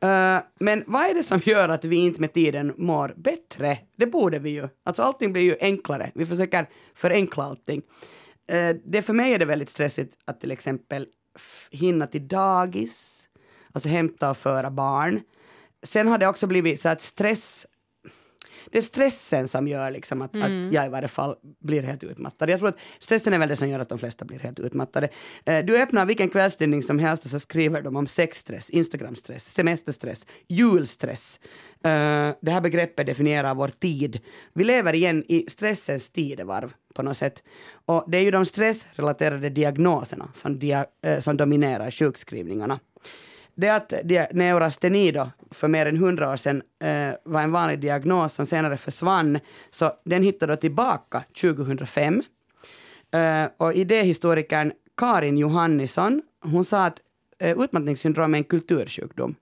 Eh, men vad är det som gör att vi inte med tiden mår bättre? Det borde vi ju. Alltså allting blir ju enklare. Vi försöker förenkla allting. Eh, det för mig är det väldigt stressigt att till exempel hinna till dagis, alltså hämta och föra barn. Sen har det också blivit så att stress det är stressen som gör liksom att, att jag i varje fall blir helt utmattad. Jag tror att stressen är väl det som gör att de flesta blir helt utmattade. Eh, du öppnar vilken kvällstidning som helst och så skriver de om sexstress, Instagramstress, semesterstress, julstress. Eh, det här begreppet definierar vår tid. Vi lever igen i stressens tidevarv på något sätt. Och det är ju de stressrelaterade diagnoserna som, dia, eh, som dominerar sjukskrivningarna. Det att neurasteni då, för mer än hundra år sedan eh, var en vanlig diagnos som senare försvann, så den hittade då tillbaka 2005. Eh, och idéhistorikern Karin Johannisson, hon sa att eh, utmattningssyndrom är en kultursjukdom.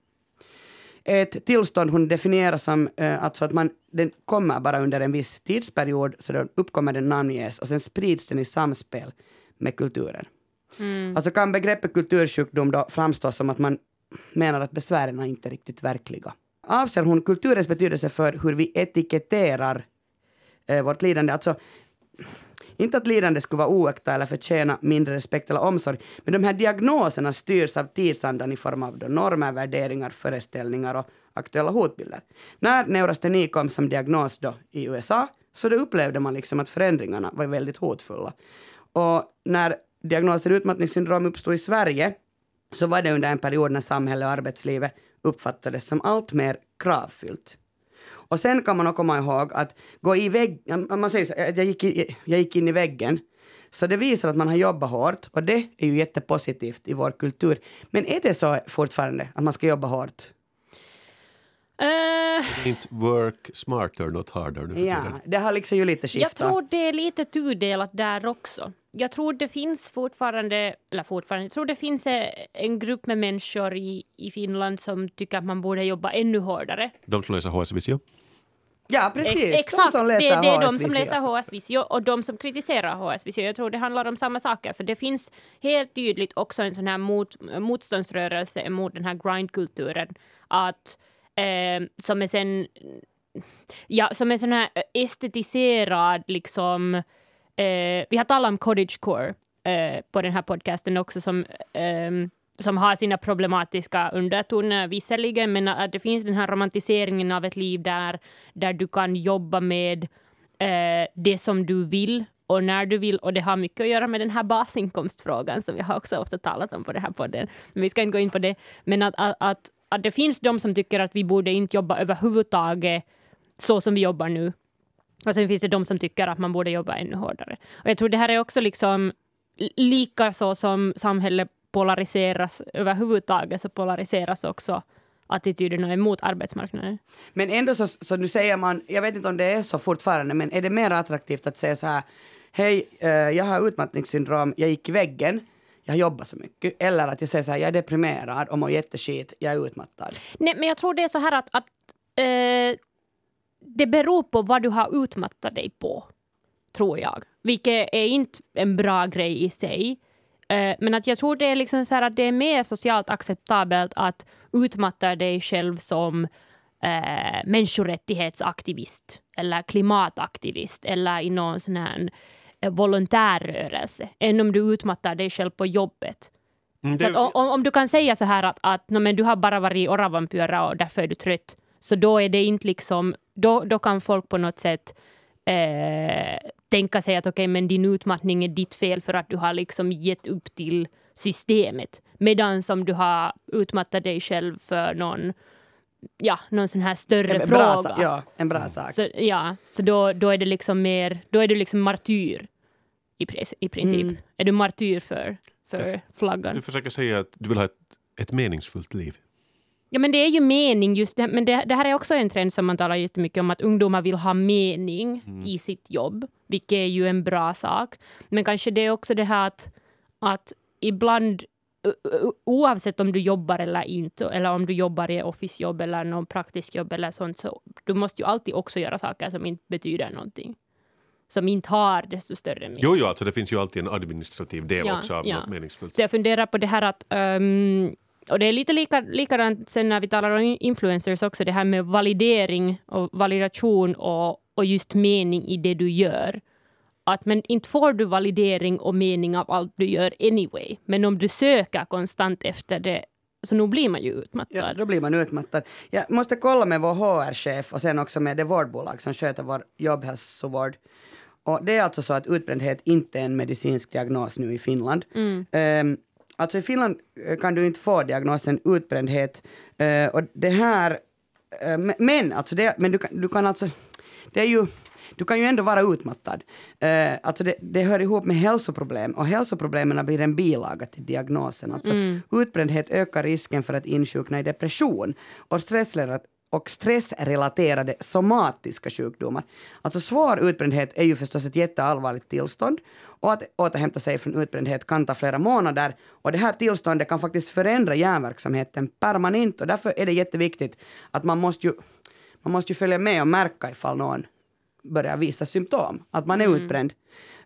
Ett tillstånd hon definierar som eh, alltså att man, den kommer bara under en viss tidsperiod, så då uppkommer den namnges och sen sprids den i samspel med kulturen. Alltså kan begreppet kultursjukdom då framstå som att man menar att besvären är inte riktigt verkliga. Avser hon kulturens betydelse för hur vi etiketterar eh, vårt lidande? Alltså, inte att lidande skulle vara oäkta eller förtjäna mindre respekt eller omsorg, men de här diagnoserna styrs av tidsandan i form av normer, värderingar, föreställningar och aktuella hotbilder. När neurasteni kom som diagnos då i USA, så då upplevde man liksom att förändringarna var väldigt hotfulla. Och när diagnosen utmattningssyndrom uppstod i Sverige, så var det under en period när samhället och arbetslivet uppfattades som allt mer kravfyllt. Och sen kan man också komma ihåg att gå i vägg, man säger så, jag gick, i, jag gick in i väggen. Så det visar att man har jobbat hårt och det är ju jättepositivt i vår kultur. Men är det så fortfarande att man ska jobba hårt? Eh, Inte work smarter, not harder Ja, det har liksom ju lite jag skiftat. tror det är lite tudelat där också. Jag tror det finns fortfarande, eller fortfarande, jag tror det finns en grupp med människor i, i Finland som tycker att man borde jobba ännu hårdare. De som läser HS Visio. Ja, precis. Ex- exakt, de som det, läser det är de som läser HS Visio och de som kritiserar HS Visio. Jag tror det handlar om samma saker, för det finns helt tydligt också en sån här mot, motståndsrörelse mot den här grindkulturen, att eh, som är sen ja, som är sån här estetiserad liksom eh, vi har talat om cottagecore eh, på den här podcasten också som eh, som har sina problematiska undertoner visserligen, men att det finns den här romantiseringen av ett liv där, där du kan jobba med eh, det som du vill och när du vill. Och det har mycket att göra med den här basinkomstfrågan som vi har också ofta talat om på den här podden. Men vi ska inte gå in på det. Men att, att, att, att det finns de som tycker att vi borde inte jobba överhuvudtaget så som vi jobbar nu. Och sen finns det de som tycker att man borde jobba ännu hårdare. Och jag tror det här är också liksom lika så som samhället polariseras överhuvudtaget så polariseras också attityderna emot arbetsmarknaden. Men ändå så, så nu säger man, jag vet inte om det är så fortfarande, men är det mer attraktivt att säga så här, hej, eh, jag har utmattningssyndrom, jag gick i väggen, jag jobbar så mycket. Eller att jag säger så här, jag är deprimerad och mår jätteskit, jag är utmattad. Nej, men jag tror det är så här att, att eh, det beror på vad du har utmattat dig på, tror jag. Vilket är inte en bra grej i sig. Eh, men att jag tror det är liksom så att det är mer socialt acceptabelt att utmatta dig själv som eh, människorättighetsaktivist eller klimataktivist eller i någon sån här eh, volontärrörelse än om du utmattar dig själv på jobbet. Mm, Så det- om, om du kan säga så här att, att no, men du har bara varit i Oravampyra och därför är du trött, så då är det inte liksom, då, då kan folk på något sätt eh, tänka sig att okej, men din utmattning är ditt fel för att du har liksom gett upp till systemet. Medan som du har utmattat dig själv för någon, ja, någon sån här större En fråga. bra, sa- ja, en bra sak. Så, ja, så då, då är det liksom mer, då är du liksom martyr i, i princip. Mm. Är du martyr för, för flaggan? Du försöker säga att du vill ha ett, ett meningsfullt liv. Ja, men det är ju mening just det. Men det, det här är också en trend som man talar jättemycket om, att ungdomar vill ha mening i sitt jobb, vilket är ju en bra sak. Men kanske det är också det här att, att ibland, oavsett om du jobbar eller inte, eller om du jobbar i officejobb eller någon praktisk jobb eller sånt, så du måste ju alltid också göra saker som inte betyder någonting. Som inte har desto större mening. Jo, jo, alltså det finns ju alltid en administrativ del Ja, också av ja. något meningsfullt. Så jag funderar på det här att, ehm, och det är lite lika, likadant sen när vi talar om influencers också, det här med validering och validation och, och just mening i det du gör. Att men inte får du validering och mening av allt du gör anyway, men om du söker konstant efter det, så nu blir man ju utmattad. Ja, då blir man utmattad. Jag måste kolla med vår HR-chef och sen också med det vårdbolag som sköter vår jobbhälsovård. Och det är alltså så att utbrändhet inte är en medicinsk diagnos nu i Finland. Um, alltså i Finland eh, kan du inte få diagnosen utbrändhet. Eh, och det här, eh, men- alltså det, men du kan, du kan alltså, det är ju, du kan ju ändå vara utmattad. Uh, alltså det, det hör ihop med hälsoproblem och hälsoproblemen blir en bilaga till diagnosen. Alltså utbrändhet ökar risken för att insjukna i depression och stressrelaterade och stressrelaterade somatiska sjukdomar. Alltså svår utbrändhet är ju förstås ett jätteallvarligt tillstånd och att återhämta sig från utbrändhet kan ta flera månader och det här tillståndet kan faktiskt förändra hjärnverksamheten permanent och därför är det jätteviktigt att man måste ju, man måste ju följa med och märka ifall någon börjar visa symptom, att man är utbränd.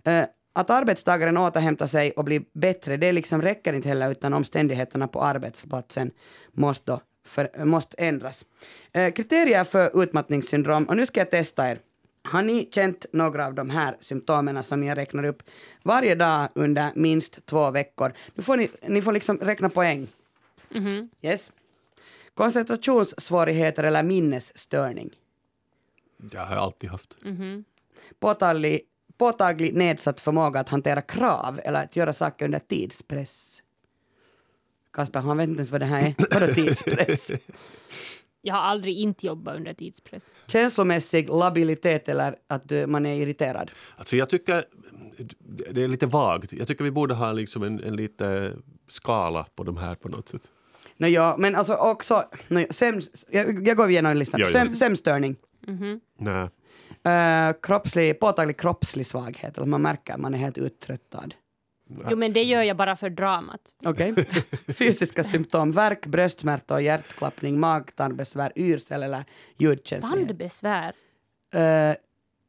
Eh, att arbetstagaren återhämtar sig och blir bättre, det liksom räcker inte heller utan omständigheterna på arbetsplatsen måste, då för, måste ändras. Eh, kriterier för utmattningssyndrom, och nu ska jag testa er. Har ni känt några av de här symptomen som jag räknar upp varje dag under minst två veckor? Nu får ni, ni får liksom räkna poäng. Yes. Koncentrationssvårigheter eller minnesstörning. Jag har alltid haft. påtaglig, påtaglig nedsatt förmåga att hantera krav eller att göra saker under tidspress. Kasper, han vet inte ens vad det här är. Vadå tidspress? (laughs) jag har aldrig inte jobbat under tidspress. Känslomässig labilitet eller att du, man är irriterad? Alltså jag tycker det är lite vagt. Jag tycker vi borde ha liksom en, en lite skala på de här på något sätt. No, ja, men alltså också, no, sömns, jag, jag går igenom listan. Ja, ja. Söm, sömnstörning, Nej. uh, kroppslig, påtaglig kroppslig svaghet, eller man märker att man är helt uttröttad. Jo, men det gör jag bara för dramat. Okej. (laughs) Fysiska symptom, värk, bröstsmärta, hjärtklappning, magtarmbesvär, yrsel eller ljudkänslighet. Tandbesvär. Uh,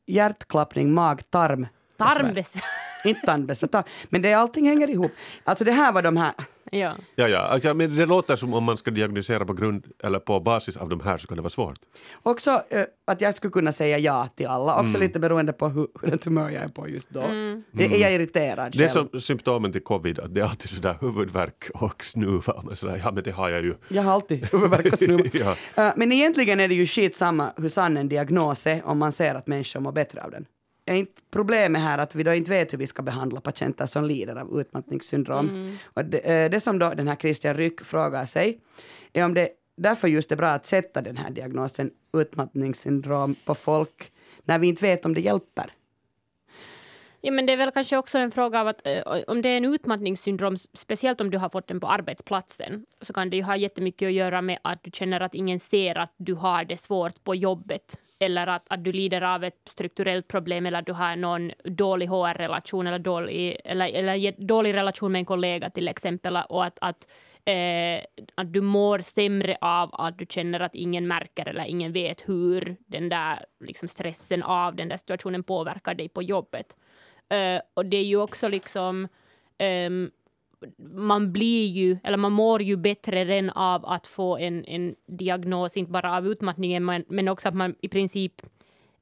hjärtklappning, mag, tarm. Tarmbesvär. Inte tandbesvär, tar- men det, allting hänger ihop. Alltså det här var de här, ja. Ja, ja. Alltså, men det låter som om man ska diagnosera på grund eller på basis av de här så kan det vara svårt. också eh, att jag skulle kunna säga ja till alla, också Mm. lite beroende på hur, hur humör jag är på just då. Är är jag irriterad Det är själv? som symptomen till covid, att det är alltid sådär huvudvärk och snuva. Men sådär, ja men det har jag ju. Jag har alltid huvudvärk och snuva. (laughs) Ja. Eh, Men egentligen är det ju skitsamma hur sann en diagnos är om man ser att människor mår bättre av den. Är inte problemet här att vi då inte vet hur vi ska behandla patienter som lider av utmattningssyndrom. Och det, eh, det som då den här Christian Ryck frågar sig är om det därför just är bra att sätta den här diagnosen utmattningssyndrom på folk när vi inte vet om det hjälper. Ja, men det är väl kanske också en fråga av att eh, om det är en utmattningssyndrom, speciellt om du har fått den på arbetsplatsen, så kan det ju ha jättemycket att göra med att du känner att ingen ser att du har det svårt på jobbet eller att, att du lider av ett strukturellt problem eller att du har någon dålig HR-relation eller dålig, eller, eller dålig relation med en kollega till exempel och att, att, eh, att du mår sämre av att du känner att ingen märker eller ingen vet hur den där liksom stressen av den där situationen påverkar dig på jobbet. Eh, och det är ju också liksom ehm, man blir ju, eller man mår ju bättre än av att få en, en diagnos, inte bara av utmattningen, men, men också att man i princip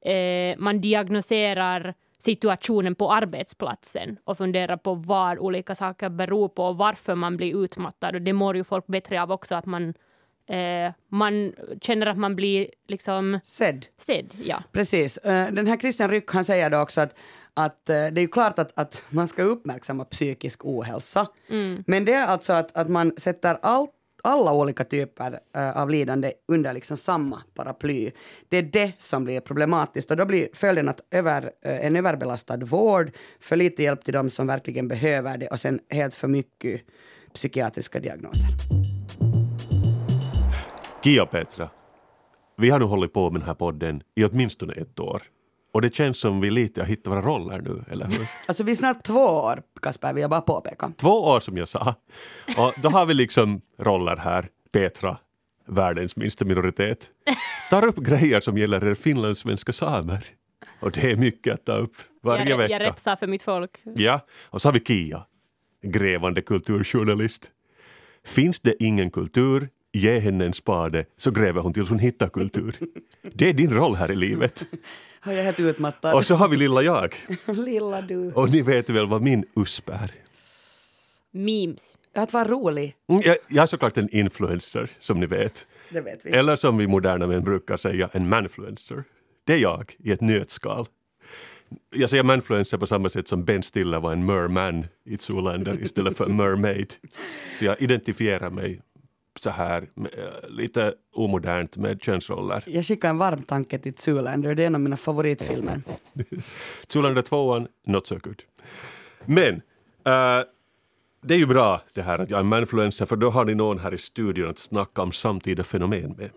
eh, man diagnoserar situationen på arbetsplatsen och funderar på vad olika saker beror på och varför man blir utmattad. Och det mår ju folk bättre av också, att man, eh, man känner att man blir liksom Sedd. sedd. Ja. Precis. Eh, Den här Christian Ryck han säger då också att, att eh, det är ju klart att, att man ska uppmärksamma psykisk ohälsa. Men det är alltså att, att man sätter allt alla olika typer eh, av lidande under liksom samma paraply. Det är det som blir problematiskt och då blir följden att över, eh, en överbelastad vård, för lite hjälp till de som verkligen behöver det och sen helt för mycket psykiatriska diagnoser. Kia Petra, vi har nu hållit på med den här podden i åtminstone ett år. Och det känns som vi lite har hittat våra roller nu, eller hur? (laughs) Alltså vi är snart två år, Kasper, vill jag bara påpeka. Två år som jag sa. Och då har vi liksom roller här. Petra, världens minsta minoritet, tar upp grejer som gäller er finlandssvenska samer. Och det är mycket att ta upp varje jag, vecka. jag repsar för mitt folk. Ja, och så har vi Kia, grävande kulturjournalist. Finns det ingen kultur, ge henne en spade så gräver hon tills hon hittar kultur. Det är din roll här i livet. Jag är helt utmattad. Och så har vi lilla jag. (laughs) Lilla du. Och ni vet väl vad min USP är? Memes. Att vara rolig, Mm, Jag, jag är såklart en influencer, som ni vet. det vet vi. Eller som vi moderna män brukar säga, en manfluencer. Det är jag i ett nötskal. Jag säger manfluencer på samma sätt som Ben Stiller var en merman i Zoolander istället för mermaid. Så jag identifierar mig så här eh, lite omodernt med könsroller. Jag skickar en varm tanke till Zoolander, det är en av mina favoritfilmer. (laughs) Zoolander 2, not so good. Men eh, det är ju bra det här att jag är manfluencer för då har ni någon här i studion att snacka om samtida fenomen med.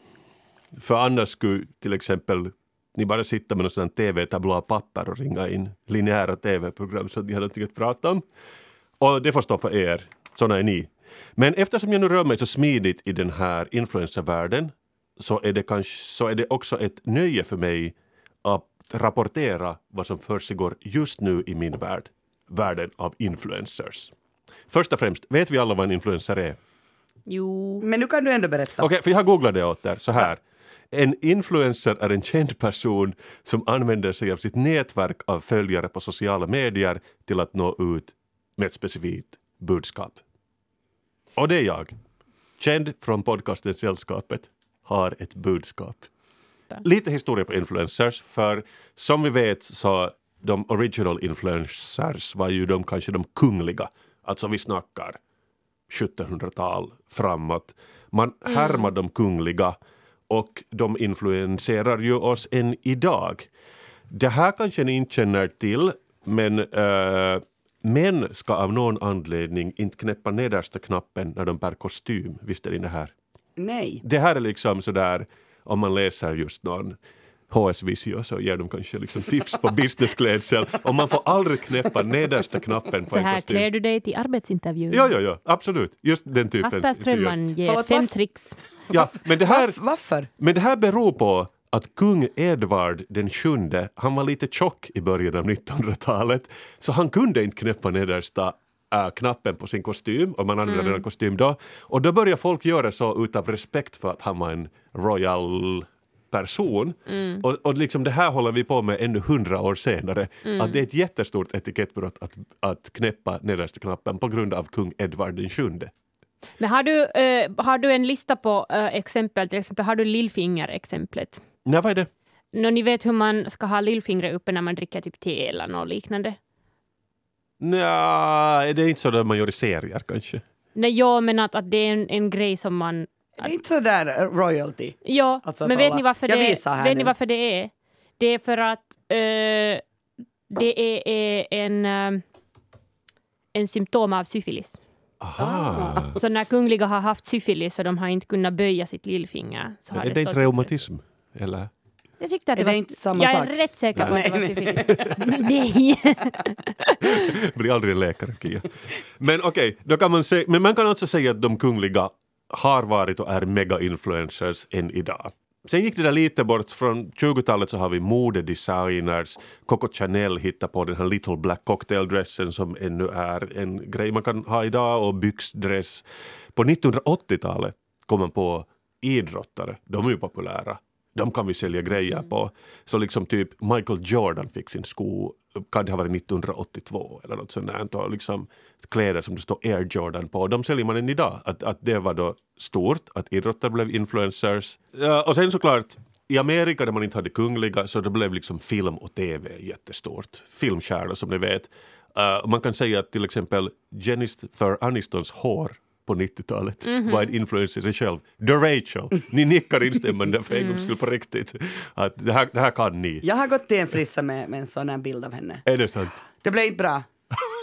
För annars skulle till exempel ni bara sitta med någon tv-tablå papper och ringa in linjära tv-program så att ni har någonting att prata om. Och det får stå för er, såna är ni. Men eftersom jag nu rör mig så smidigt i den här influencervärlden så är det, kanske, så är det också ett nöje för mig att rapportera vad som försiggår just nu i min värld, världen av influencers. Först och främst, vet vi alla vad en influencer är? Jo. Men nu kan du ändå berätta. Okej, för jag har googlat det åt er så här. En influencer är en känd person som använder sig av sitt nätverk av följare på sociala medier till att nå ut med ett specifikt budskap. Och det är jag. Känd från podcasten Sällskapet, har ett budskap. Lite historia på influencers, för som vi vet så de original influencers var ju de kanske de kungliga. Alltså vi snackar 1700-tal framåt. Man härmar de kungliga och de influenserar ju oss än idag. Det här kanske ni inte känner till, men uh, män ska av någon anledning inte knäppa nedersta knappen när de bär kostym. Visste ni det här? Nej. Det här är liksom sådär, om man läser just någon HS Visio så ger de kanske liksom tips på businessklädsel och man får aldrig knäppa nedersta knappen på Så en här kostym. klär du dig till arbetsintervjun. Ja, ja, ja, absolut. Just den typen. Kasper Strömman ger fem tricks. Ja, men det här, Varf, varför? men det här beror på att kung Edvard den sjunde, han var lite tjock i början av 1900-talet, så han kunde inte knäppa nedersta äh, knappen på sin kostym, om man använde Mm. en kostym då. Och då började folk göra så utav respekt för att han var en royal person. Mm. Och, och liksom det här håller vi på med ännu hundra år senare. Mm. Att det är ett jättestort etikettbrott att, att knäppa nedersta knappen på grund av kung Edvard den sjunde. Men har du, eh, har du en lista på eh, exempel? Till exempel har du lillfinger-exemplet? Nej, vad är det? Nå, ni vet hur man ska ha lillfingret uppe när man dricker typ te eller något liknande? Nej, det är inte så där man gör i serier kanske. Nej, ja, men att, att det är en, en grej som man... Det är inte så där eh, royalty. Ja, Alltså att men vet alla- ni varför det vet ni varför det är? Det är för att eh, det är, är en, eh, en symptom av syfilis. Aha. Så när kungliga har haft syfilis och de har inte kunnat böja sitt lillfinger så har är det det inte stått upp. Eller? Jag tyckte att det Är det var... inte samma jag sak? är rätt säker på att det var Nej, syfilis. (laughs) Nej. (laughs) Blir aldrig en läkare, Kia. Men okej, då kan man säga, men man kan alltså säga att de kungliga har varit och är mega-influencers än idag. Sen gick det där lite bort, från 20-talet så har vi modedesigners, Coco Chanel hittade på den här Little Black Cocktail-dressen som ännu är en grej man kan ha idag och byxdress. På 1980-talet kom man på idrottare, de är ju populära. De kan vi sälja grejer på. Så liksom typ Michael Jordan fick sin sko, kan det ha varit 1982 eller något sånt där. Liksom kläder som det står Air Jordan på. De säljer man än idag. Att, att det var då stort, att idrottare blev influencers. Ja, och sen såklart i Amerika där man inte hade kungliga så det blev liksom film och tv jättestort. Filmstjärnor som ni vet. Uh, man kan säga att till exempel Jennifer Anistons hår på 90-talet var en influencer i sig själv. The Rachel. Ni nickar instämmande för en gångs skull på riktigt. Att det, här, det här kan ni. Jag har gått till en frissa med, med en sån här bild av henne. Är det sant? Det blev inte bra.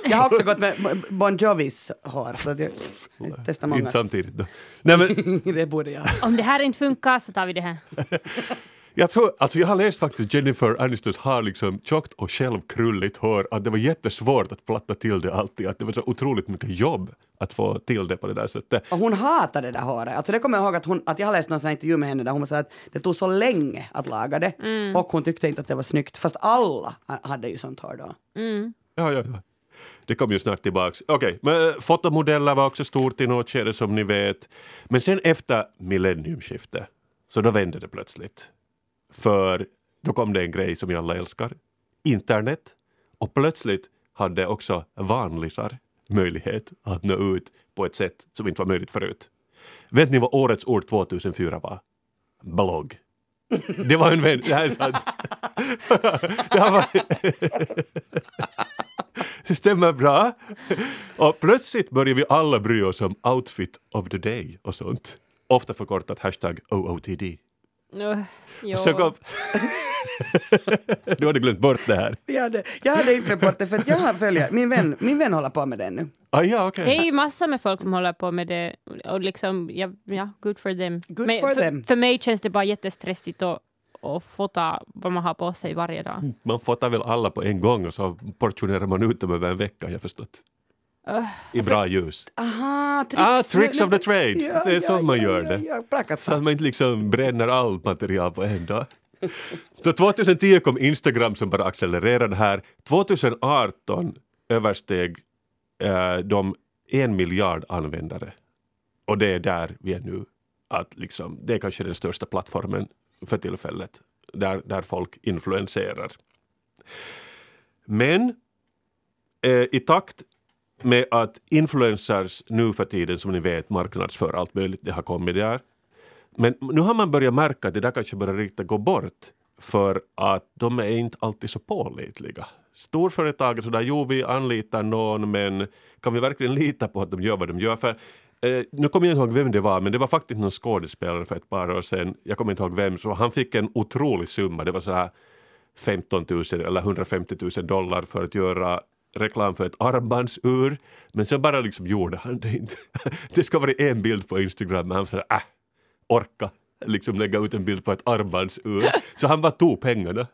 Jag har också gått med Bon Jovis hår. Så det, jag testar många. Inte samtidigt då. Nej, men, (laughs) det borde jag. Om det här inte funkar så tar vi det här. (laughs) jag, tror, alltså jag har läst faktiskt Jennifer Anistons har liksom tjockt och självkrulligt hår. Att det var jättesvårt att platta till det alltid. Att det var så otroligt mycket jobb att få till det på det där sättet. Och hon hatade det där håret. Alltså det kommer jag ihåg att, hon, att jag har läst någon intervju med henne där hon sa att det tog så länge att laga det. Och hon tyckte inte att det var snyggt. Fast alla ha- hade ju sånt hår då. Ja, ja, ja. Det kommer ju snart tillbaks. Okej, men eh, fotomodeller var också stort i något skede som ni vet. Men sen efter millenniumskiftet, så då vände det plötsligt. För då kom det en grej som vi alla älskar. Internet. Och plötsligt hade också vanlisar möjlighet att nå ut på ett sätt som inte var möjligt förut. Vet ni vad årets ord 2004 var? Blogg. Det var en vän, det här är sant. (laughs) det här var... Det stämmer bra. Och plötsligt börjar vi alla bry oss om outfit of the day och sånt. Ofta förkortat hashtag OOTD. Uh, jo. Så kom... (laughs) du hade glömt bort det här. Jag hade, jag hade inte glömt bort det för att jag har följer, min vän, min vän håller på med det nu. Ah, ja, okej. Det är ju massor med folk som håller på med det och liksom, ja, ja good for them. Good Men for för, them. för mig känns det bara jättestressigt att, att fota vad man har på sig varje dag. Man fotar väl alla på en gång och så portionerar man ut dem över en vecka, jag förstått. I bra ljus. Aha, tricks. Ah, tricks of the trade. (laughs) Det är så man gör ja, det. Ja, Så att man inte liksom bränner allt material på en dag. Så 2010 kom Instagram som bara accelererade här. 2018 översteg eh, de en miljard användare. Och det är där vi är nu. Att liksom, det är kanske den största plattformen för tillfället. Där, där folk influenserar. Men eh, i takt med att influencers nu för tiden, som ni vet, marknadsför allt möjligt, det har kommit där. Men nu har man börjat märka att det där kanske börjar riktigt gå bort för att de är inte alltid så pålitliga. Storföretag sådär, jo vi anlitar någon men kan vi verkligen lita på att de gör vad de gör? För Eh, nu kommer jag inte ihåg vem det var, men det var faktiskt någon skådespelare för ett par år sedan. Jag kommer inte ihåg vem, så han fick en otrolig summa. Det var så här 15 000 eller 150 000 dollar för att göra reklam för ett armbandsur. Men sen bara liksom gjorde han det inte. (laughs) Det ska vara en bild på Instagram, men han sa äh, orka liksom lägga ut en bild på ett armbandsur. Så han bara tog pengarna.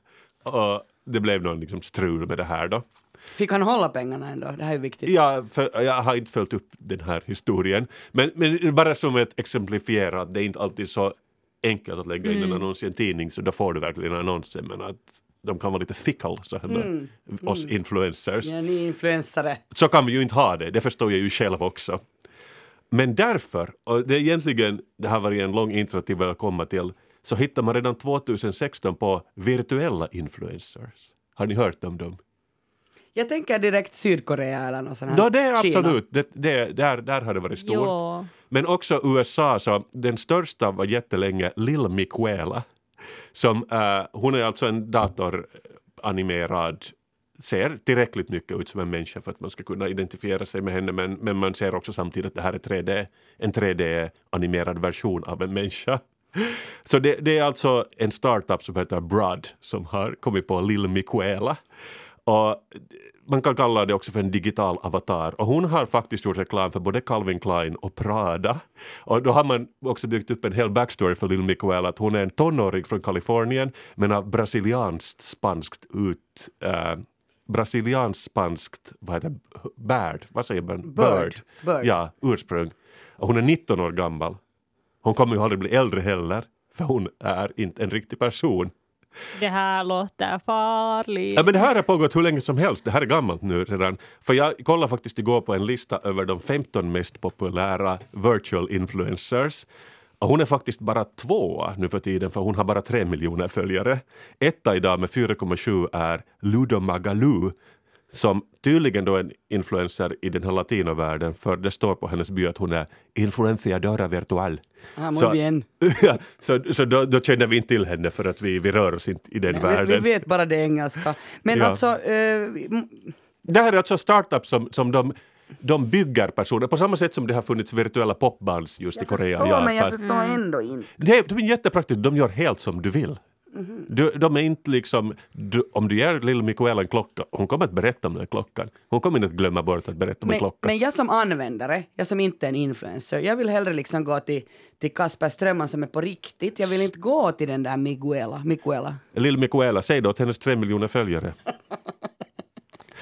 Och det blev någon liksom strul med det här då. Fick han hålla pengarna ändå? Det här är viktigt. Ja, för, jag har inte följt upp den här historien. Men, men bara som ett exemplifiera att det är inte alltid så enkelt att lägga in en Mm. annons i en tidning så då får du verkligen annonsen men att de kan vara lite fickle så här, Mm. oss influencers. Ja, ni influensare. Så kan vi ju inte ha det, det förstår jag ju själv också. Men därför, och det är egentligen, det har varit en lång intro till vad jag komma till, så hittar man redan 2016 på virtuella influencers. Har ni hört om dem? Jag tänker direkt Sydkorea eller något sånt här. Ja, det är absolut. Det, det, där, där har det varit stort. Jo. Men också USA, så den största var jättelänge Lil Miquela. Som, uh, hon är alltså en datoranimerad ser tillräckligt mycket ut som en människa för att man ska kunna identifiera sig med henne men, men man ser också samtidigt att det här är 3D, en 3D-animerad version av en människa. (laughs) Så det, det är alltså en startup som heter Brad som har kommit på Lil Miquela. Och man kan kalla det också för en digital avatar. Och hon har faktiskt gjort reklam för både Calvin Klein och Prada. Och då har man också byggt upp en hel backstory för Lil Miquela. Att hon är en tonåring från Kalifornien men har brasilianskt spanskt ut... Äh, brasilianskt spanskt, vad heter Bird, vad säger man? Bird. Bird. Ja, ursprung. Och hon är 19 år gammal. Hon kommer ju aldrig bli äldre heller, för hon är inte en riktig person. Det här låter farligt. Ja, men det här har pågått hur länge som helst. Det här är gammalt nu redan. För jag kollade faktiskt igår på en lista över de 15 mest populära virtual influencers. Och hon är faktiskt bara tvåa nu för tiden för hon har bara tre miljoner följare. Etta idag med 4,7 är Ludo Magaloo som tydligen då en influencer i den här latinovärlden för det står på hennes by att hon är influenciadora virtual. Ah, Så- bien. (laughs) Ja, så så då, då känner vi inte till henne för att vi, vi rör oss inte i den Vi, vi världen. vet bara det engelska. Men Ja. alltså, m- Det här är alltså startups som, som de, de bygger personer på samma sätt som det har funnits virtuella popbands just i Korea och förstår, men jag förstår ändå inte. Det är, de är jättepraktiskt, de gör helt som du vill. Du, de är inte liksom, du, om du ger Lil Mikaela en klocka, hon kommer att berätta om den klockan. Hon kommer inte att glömma bort att berätta om en Men, klocka. men jag som användare, jag som inte är en influencer, jag vill hellre liksom gå till, till Kasper Strömman som är på riktigt. Jag vill inte gå till den där Miguela. Miguela. Lil Mikaela, säg då åt hennes tre miljoner följare. (laughs)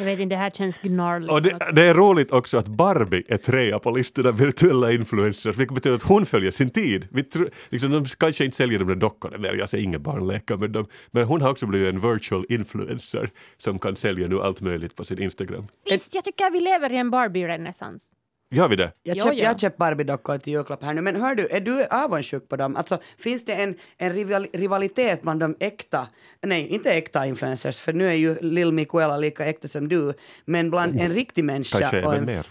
Jag vet inte, det här känns gnarligt. Och det, det är roligt också att Barbie är trea på listan av virtuella influencers, vilket betyder att hon följer sin tid. Vi tror, liksom, de kanske inte säljer de där dockorna mer, jag säger inga barnlekar, men, de, men hon har också blivit en virtual influencer som kan sälja nu allt möjligt på sin Instagram. Visst, jag tycker vi lever i en Barbie-renässans. Gör vi det? Jag, Jo, köp, jo. jag köpt Barbie-dockor till julklapp här nu, men hör du, är du avundsjuk på dem? Alltså, finns det en, en rival, rivalitet bland de äkta, nej, inte äkta influencers, för nu är ju Lil Mikuela lika äkta som du, men bland en riktig människa Kanske och en mer.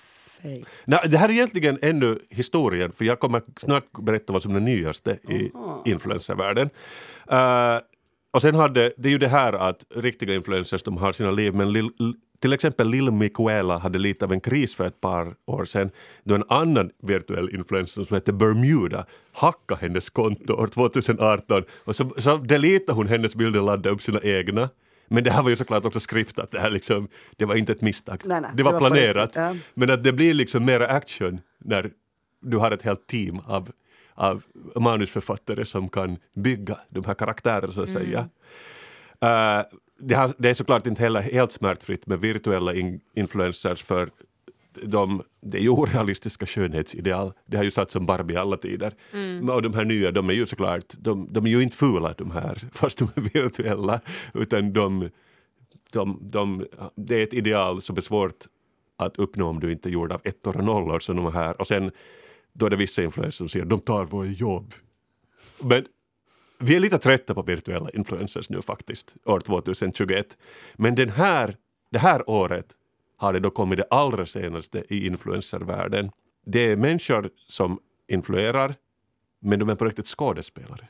fake. Nej, det här är egentligen ännu historien, för jag kommer snart berätta vad som är det nyaste i influencervärlden. Uh, och sen hade, det är ju det här att riktiga influencers de har sina liv, men Lil, till exempel Lil Miquela hade lite av en kris för ett par år sedan då en annan virtuell influencer som heter Bermuda hackade hennes konto år 2018 och så, så deletade hon hennes bilder och laddade upp sina egna. Men det här var ju såklart också skriftat, det, här liksom, det var inte ett misstag. Nej, nej, det var det var planerat. ja. Men att det blir liksom mera action när du har ett helt team av, av manusförfattare som kan bygga de här karaktärerna så att säga. Eh, det, har, det är såklart inte heller helt smärtfritt med virtuella in, influencers för de, det är ju orealistiska skönhetsideal. Det har ju satt som Barbie i alla tider. Och de här nya, de är ju såklart, de, de är ju inte fula de här, (laughs) fast de är virtuella. Utan de, de, de, det är ett ideal som är svårt att uppnå om du inte är gjord av ettor och nollor som de här. Och sen då är det vissa influencers som säger de tar våra jobb. Men vi är lite trötta på virtuella influencers nu faktiskt, år 2021. Men den här, det här året har det då kommit det allra senaste i influencervärlden. Det är människor som influerar, men de är på riktigt skådespelare.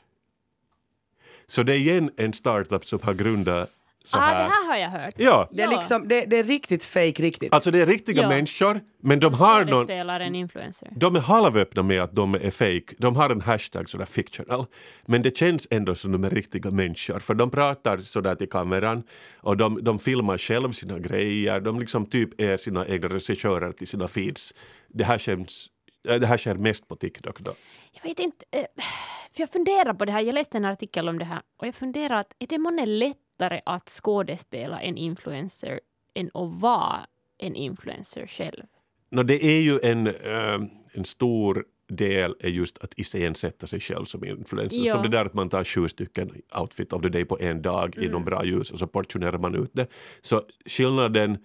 Så det är igen en startup som har grundat så Ah, det här. här har jag hört. Ja, Det är, liksom, det, det är riktigt fake riktigt. alltså det är riktiga Ja. människor, men de har någon... Skådespelaren, influencer. De är halvöppna med att de är fake. De har en hashtag sådär fictional. Men det känns ändå som de är riktiga människor. För de pratar sådär till kameran och de, de filmar själv sina grejer. De liksom typ är sina egna regissörer till sina feeds. Det här, känns, äh, det här sker mest på TikTok då. Jag vet inte, eh, för jag funderar på det här, jag läste en artikel om det här och jag funderar att är det månne lättare att skådespela en influencer än att vara en influencer själv? Nå, det är ju en, eh, en stor del är just att iscensätta sig själv som influencer. Ja. Som det där att man tar sju stycken outfit of the day på en dag inom bra ljus och så portionerar man ut det. Så skillnaden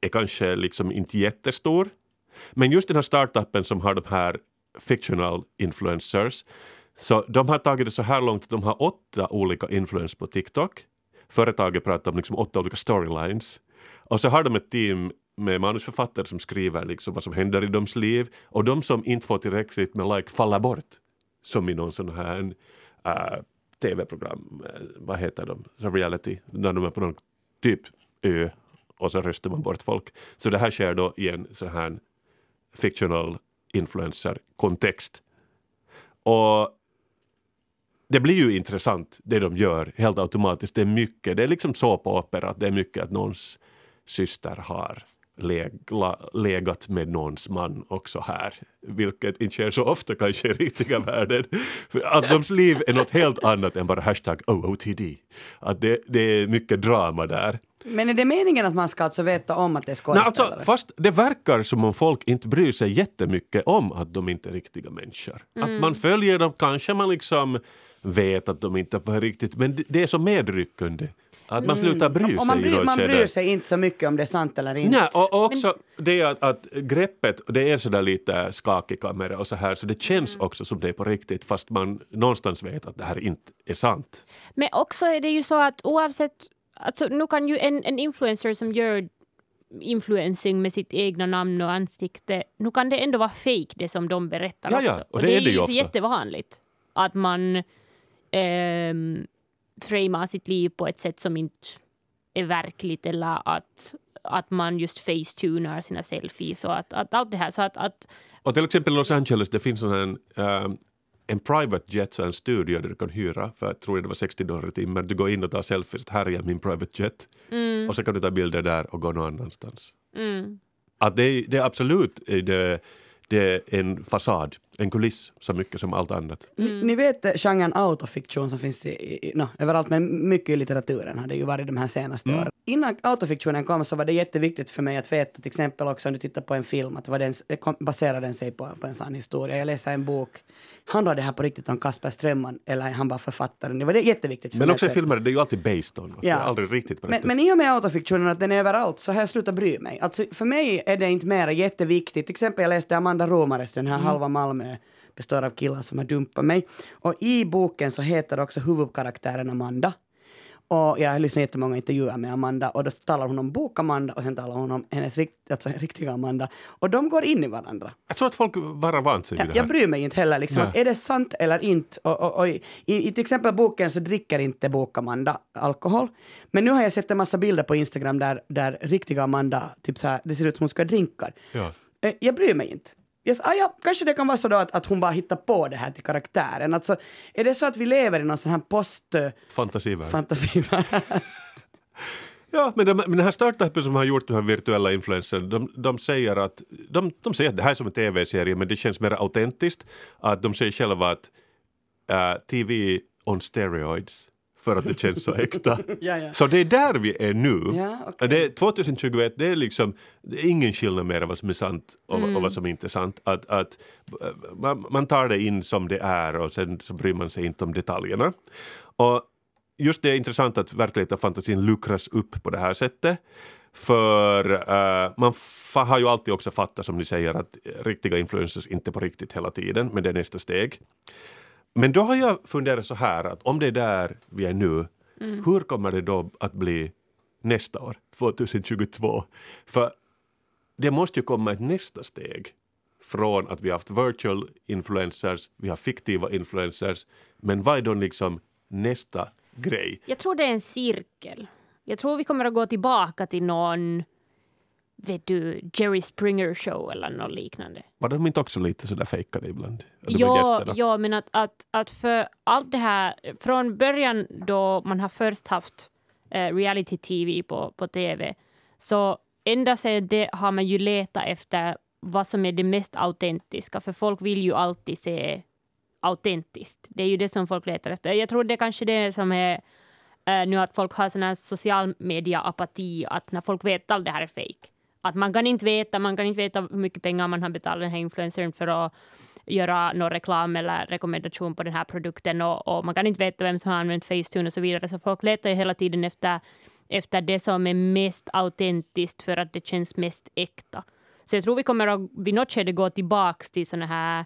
är kanske liksom inte jättestor. Men just den här startupen som har de här fictional influencers så de har tagit det så här långt att de har åtta olika influencers på TikTok. Företaget pratar om liksom åtta olika storylines. Och så har de ett team med manusförfattare som skriver liksom vad som händer i deras liv och de som inte får tillräckligt med like faller bort. Som i någon sån här eh, uh, tv-program, uh, eh, vad heter de, Så reality, när de är på någon typ ö och så röstar man bort folk. Så det här sker då i en sån här fictional influencer-kontext. Och det blir ju intressant det de gör helt automatiskt. Det är mycket, det är liksom så på opera att det är mycket att någons syster har legla, legat med någons man också här. Vilket inte sker så ofta kanske i riktiga (laughs) världen. För Att deras liv är något helt annat än bara hashtag OOTD. Att det, det är mycket drama där. Men är det meningen att man ska alltså veta om att det är Nej, skådespelare? alltså, fast det verkar som om folk inte bryr sig jättemycket om att de inte är riktiga människor. Att man följer dem, kanske man liksom vet att de inte är på riktigt, men det- det är så medryckande. Att man slutar bry sig och man något man bryr sig inte så mycket om det är sant eller inte. Nej, och, och också det att, att greppet, det är sådär lite skakig kamera och så här, så det känns också som det är på riktigt fast man någonstans vet att det här inte är sant. Men också är det ju så att oavsett, alltså nu kan ju en, en influencer som gör influencing med sitt egna namn och ansikte, nu kan det ändå vara fake det som de berättar Ja, ja, också. och det är det ju ju ofta. jättevanligt att man ehm, framar sitt liv på ett sätt som inte är verkligt eller att, att man just facetunar sina selfies och att, att allt det här. Så att, att Och till exempel i Los Angeles, det finns sån här, ehm, en private jet, så en studio där du kan hyra för jag tror det var 60 dollar i timmen. Du går in och tar selfies, här är min private jet. Och så kan du ta bilder där och gå någon annanstans. mm, Att det, är- det är absolut eh, det, det är en fasad, en kuliss så mycket som allt annat. Ni, ni vet eh, genren autofiktion som finns i, i, no, överallt, men mycket i litteraturen har det ju varit de här senaste åren. Innan autofiktionen kom så var det jätteviktigt för mig att veta till exempel också om du tittar på en film, att vad den, kom, baserar den sig på, på en sann historia. Jag läser en bok, handlar det här på riktigt om Kasper Strömman eller är han bara författaren? Det var det jätteviktigt för Men mig. också i filmer, det är ju alltid based on. Det Ja. är aldrig riktigt på Men, men i och med autofiktionen att den är överallt så har jag slutat bry mig. Alltså, för mig är det inte mer jätteviktigt. Till exempel jag läste Amanda Romares, den här halva Malmö består av killar som har dumpat mig. Och i boken så heter också huvudkaraktären Amanda. Och jag har lyssnat jättemånga intervjuer med Amanda och då talar hon om bok-Amanda och sen talar hon om hennes rikt, alltså, riktiga Amanda. Och de går in i varandra. Jag tror att folk bara vant sig Ja, vid det här. jag bryr mig inte heller. Liksom, att är det sant eller inte? Och, och, och, i, I till exempel boken så dricker inte bok-Amanda alkohol. Men nu har jag sett en massa bilder på Instagram där, där riktiga Amanda, typ så här, det ser ut som hon ska ha drinkar. Ja. Eh, Jag bryr mig inte. Jag, ah, ja, kanske det kan vara så då att, att hon bara hittar på det här till karaktären. Alltså, är det så att vi lever i någon sån här Fantasivärld. post-fantasivärld? (laughs) Ja, men, de, men den här startupen som har gjort de här virtuella influencern, de, de säger att de, de säger att det här är som en tv-serie men det känns mer autentiskt. Att de säger själva att äh, TV on steroids för att det känns så äkta. (laughs) Ja, ja. Så det är där vi är nu. Ja, okej. det är 2021, det är liksom det är ingen skillnad mer vad som är sant och, Mm. och vad som inte är sant. Att, att, man, man tar det in som det är och sen så bryr man sig inte om detaljerna. Och just det är intressant att verkligheten och fantasin luckras upp på det här sättet. För eh, man har ju alltid också fattat som ni säger att riktiga influencers inte på riktigt hela tiden, men det är nästa steg. Men då har jag funderat så här att om det är där vi är nu, hur kommer det då att bli nästa år, 2022? För det måste ju komma ett nästa steg från att vi har haft virtual influencers, vi har fiktiva influencers, men vad är då liksom nästa grej? Jag tror det är en cirkel. Jag tror vi kommer att gå tillbaka till någon vet du, Jerry Springer show eller något liknande. Var de inte också lite sådär fejkade ibland? Med Ja, men att, att, att för allt det här, från början då man har först haft eh, reality-tv på, på tv, så ända sedan det har man ju letat efter vad som är det mest autentiska, för folk vill ju alltid se autentiskt. Det är ju det som folk letar efter. Jag tror det är kanske det som är eh, nu att folk har sån här social media-apati, att när folk vet att allt det här är fake. Att man kan inte veta, man kan inte veta hur mycket pengar man har betalat den här influencern för att göra någon reklam eller rekommendation på den här produkten och, och man kan inte veta vem som har använt Facetune och så vidare. Så folk letar ju hela tiden efter, efter det som är mest autentiskt för att det känns mest äkta. Så jag tror vi kommer att vid något skede gå tillbaka till sådana här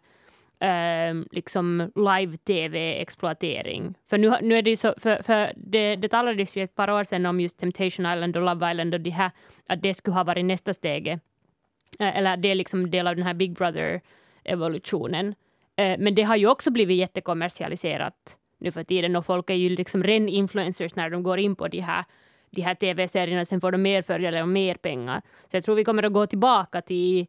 eh, liksom live-tv-exploatering. För nu, nu är det ju så, för, för det, det talades ju ett par år sedan om just Temptation Island och Love Island och det här, att det skulle ha varit nästa steg. Eh, eller det är liksom del av den här Big Brother-evolutionen. Eh, men det har ju också blivit jättekommersialiserat nu för tiden och folk är ju liksom ren influencers när de går in på de här de här tv-serierna, sen får de mer följare och mer pengar. Så jag tror vi kommer att gå tillbaka till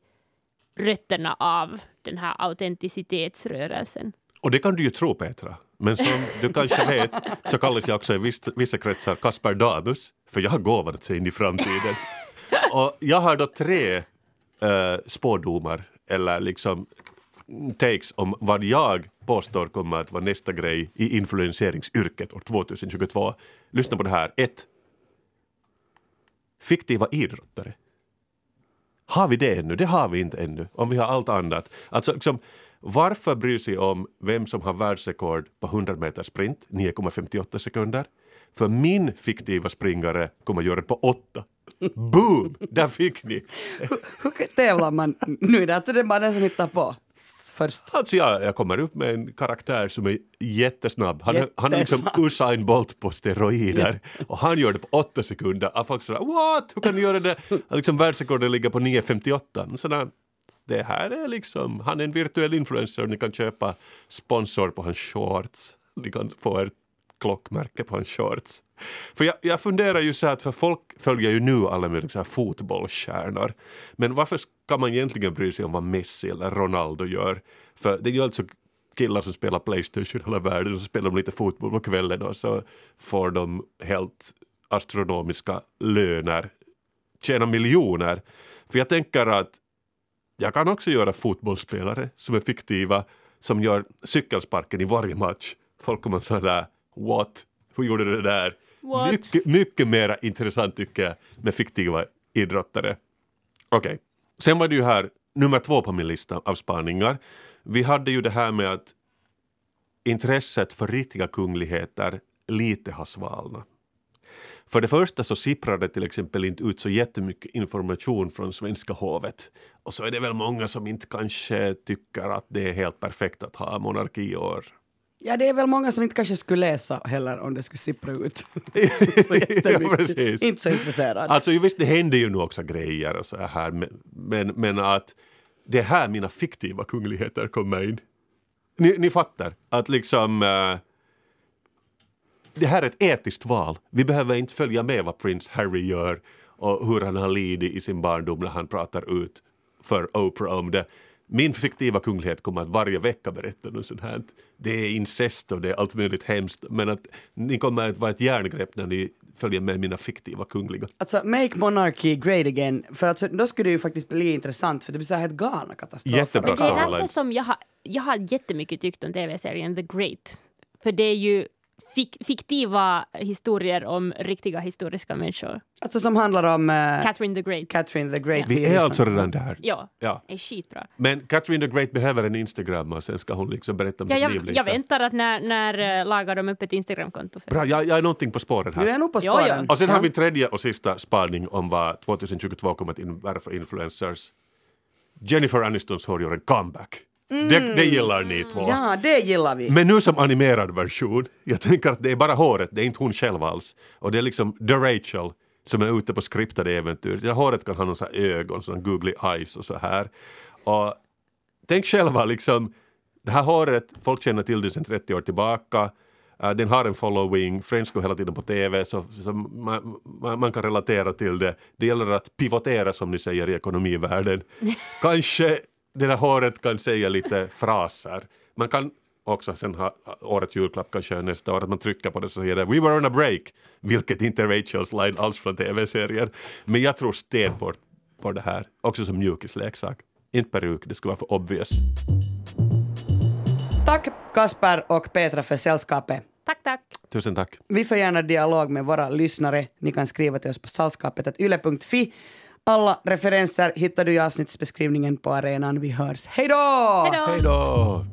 rötterna av den här autenticitetsrörelsen. Och det kan du ju tro Petra. Men som du kanske vet så kallas jag också i vissa, kretsar Kasper Damus. För jag har gåvan att se in i framtiden. Och jag har då tre uh, spådomar eller liksom takes om vad jag påstår kommer att vara nästa grej i influenseringsyrket år 2022. Lyssna på det här. 1. Fiktiva idrottare. Har vi det ännu? Det har vi inte ännu. Om vi har allt annat. Alltså, liksom, varför bry sig om vem som har världsrekord på 100 meter sprint, 9,58 sekunder? För min fiktiva springare kommer göra det på 8. Boom! Där fick ni! Hur, hur tävlar man nu? Är det det är bara den som hittar på först? Alltså jag, jag kommer upp med en karaktär som är jättesnabb. Han, är- han är liksom Jättesnabb. Usain Bolt på steroider och han gör det på åtta sekunder. Och folk säger what? Hur kan du göra det? Liksom världsrekordet ligger på 9.58. Men Sådär, det här är liksom, han är en virtuell influencer. Ni kan köpa sponsor på hans shorts. Ni kan få ett klockmärke på hans shorts. För jag, jag funderar ju så här att för folk följer ju nu alla möjliga så här fotbollsstjärnor. Men varför ska man egentligen bry sig om vad Messi eller Ronaldo gör? För det är ju alltså killar som spelar Playstation hela världen och så spelar de lite fotboll på kvällen och så får de helt astronomiska löner, Tjänar miljoner. För jag tänker att jag kan också göra fotbollsspelare som är fiktiva, som gör cykelsparken i varje match. Folk kommer sådär, what? Hur gjorde du det där? What? Mycket, mycket mer intressant tycker jag med fiktiva idrottare. Okej, sen var det ju här nummer två på min lista av spaningar. Vi hade ju det här med att intresset för riktiga kungligheter lite har svalnat. För det första så sipprar det till exempel inte ut så jättemycket information från svenska hovet. Och så är det väl många som inte kanske tycker att det är helt perfekt att ha monarkiår. Ja, det är väl många som inte kanske skulle läsa heller om det skulle sippra ut. (laughs) (laughs) ja, precis. Inte så intresserad. Alltså visst, det händer ju nu också grejer och så här, men, men, men att det är här mina fiktiva kungligheter kommer in. Ni, ni fattar att liksom eh, det här är ett etiskt val. Vi behöver inte följa med vad prins Harry gör och hur han har lidit i sin barndom när han pratar ut för Oprah om det. Min fiktiva kunglighet kommer att varje vecka berätta något sånt här. Det är incest och det är allt möjligt hemskt men att ni kommer att vara ett järngrepp när ni följer med mina fiktiva kungliga. Alltså, make monarchy great again. För alltså, då skulle det ju faktiskt bli intressant för det blir så här helt galna katastrofer. Jättebra det är därför Storylines. som jag har, jag har jättemycket tyckt om tv-serien The Great. För det är ju fik, fiktiva historier om riktiga historiska människor. Alltså som handlar om uh, Catherine the Great. Catherine the Great. Vi är alltså redan där. ja, Ja. är skitbra. Men Catherine the Great behöver en Instagram och sen ska hon liksom berätta om Ja, sitt liv jag, lite. jag väntar att när, när uh, lagar de upp ett Instagramkonto för Bra, jag, jag är någonting på spåren Du här. är nog på spåren. jo. Och sen Ja. har vi tredje och sista spaning om vad 2022 kommer att innebära för influencers. Jennifer Anistons hår gör en comeback. Det, det gillar ni två. Mm. Ja, det gillar vi. Men nu som animerad version. Jag tänker att det är bara håret, det är inte hon själv alls. Och det är liksom The Rachel som är ute på skriptade äventyr. Det håret kan ha här ögon, sån googly eyes och så här. Och tänk själva liksom, det här håret, folk känner till det sedan 30 år tillbaka. Uh, den har en following, Friends går hela tiden på TV så, så man, man, man, kan relatera till det. Det gäller att pivotera som ni säger i ekonomivärlden. (laughs) Kanske det där håret kan säga lite fraser. Man kan också sen ha årets julklapp kanske nästa år att man trycker på det så säger det “We were on a break”, vilket inte är Rachels line alls från TV-serien. Men jag tror stenhårt på det här, också som mjukisleksak. Inte peruk, det ska vara för obvious. Tack Kasper och Petra för sällskapet. Tack, tack. Tusen tack. Vi får gärna dialog med våra lyssnare. Ni kan skriva till oss på sällskapet.yle.fi. Alla referenser hittar du i avsnittsbeskrivningen på arenan. Vi hörs. Hej då! Hej då!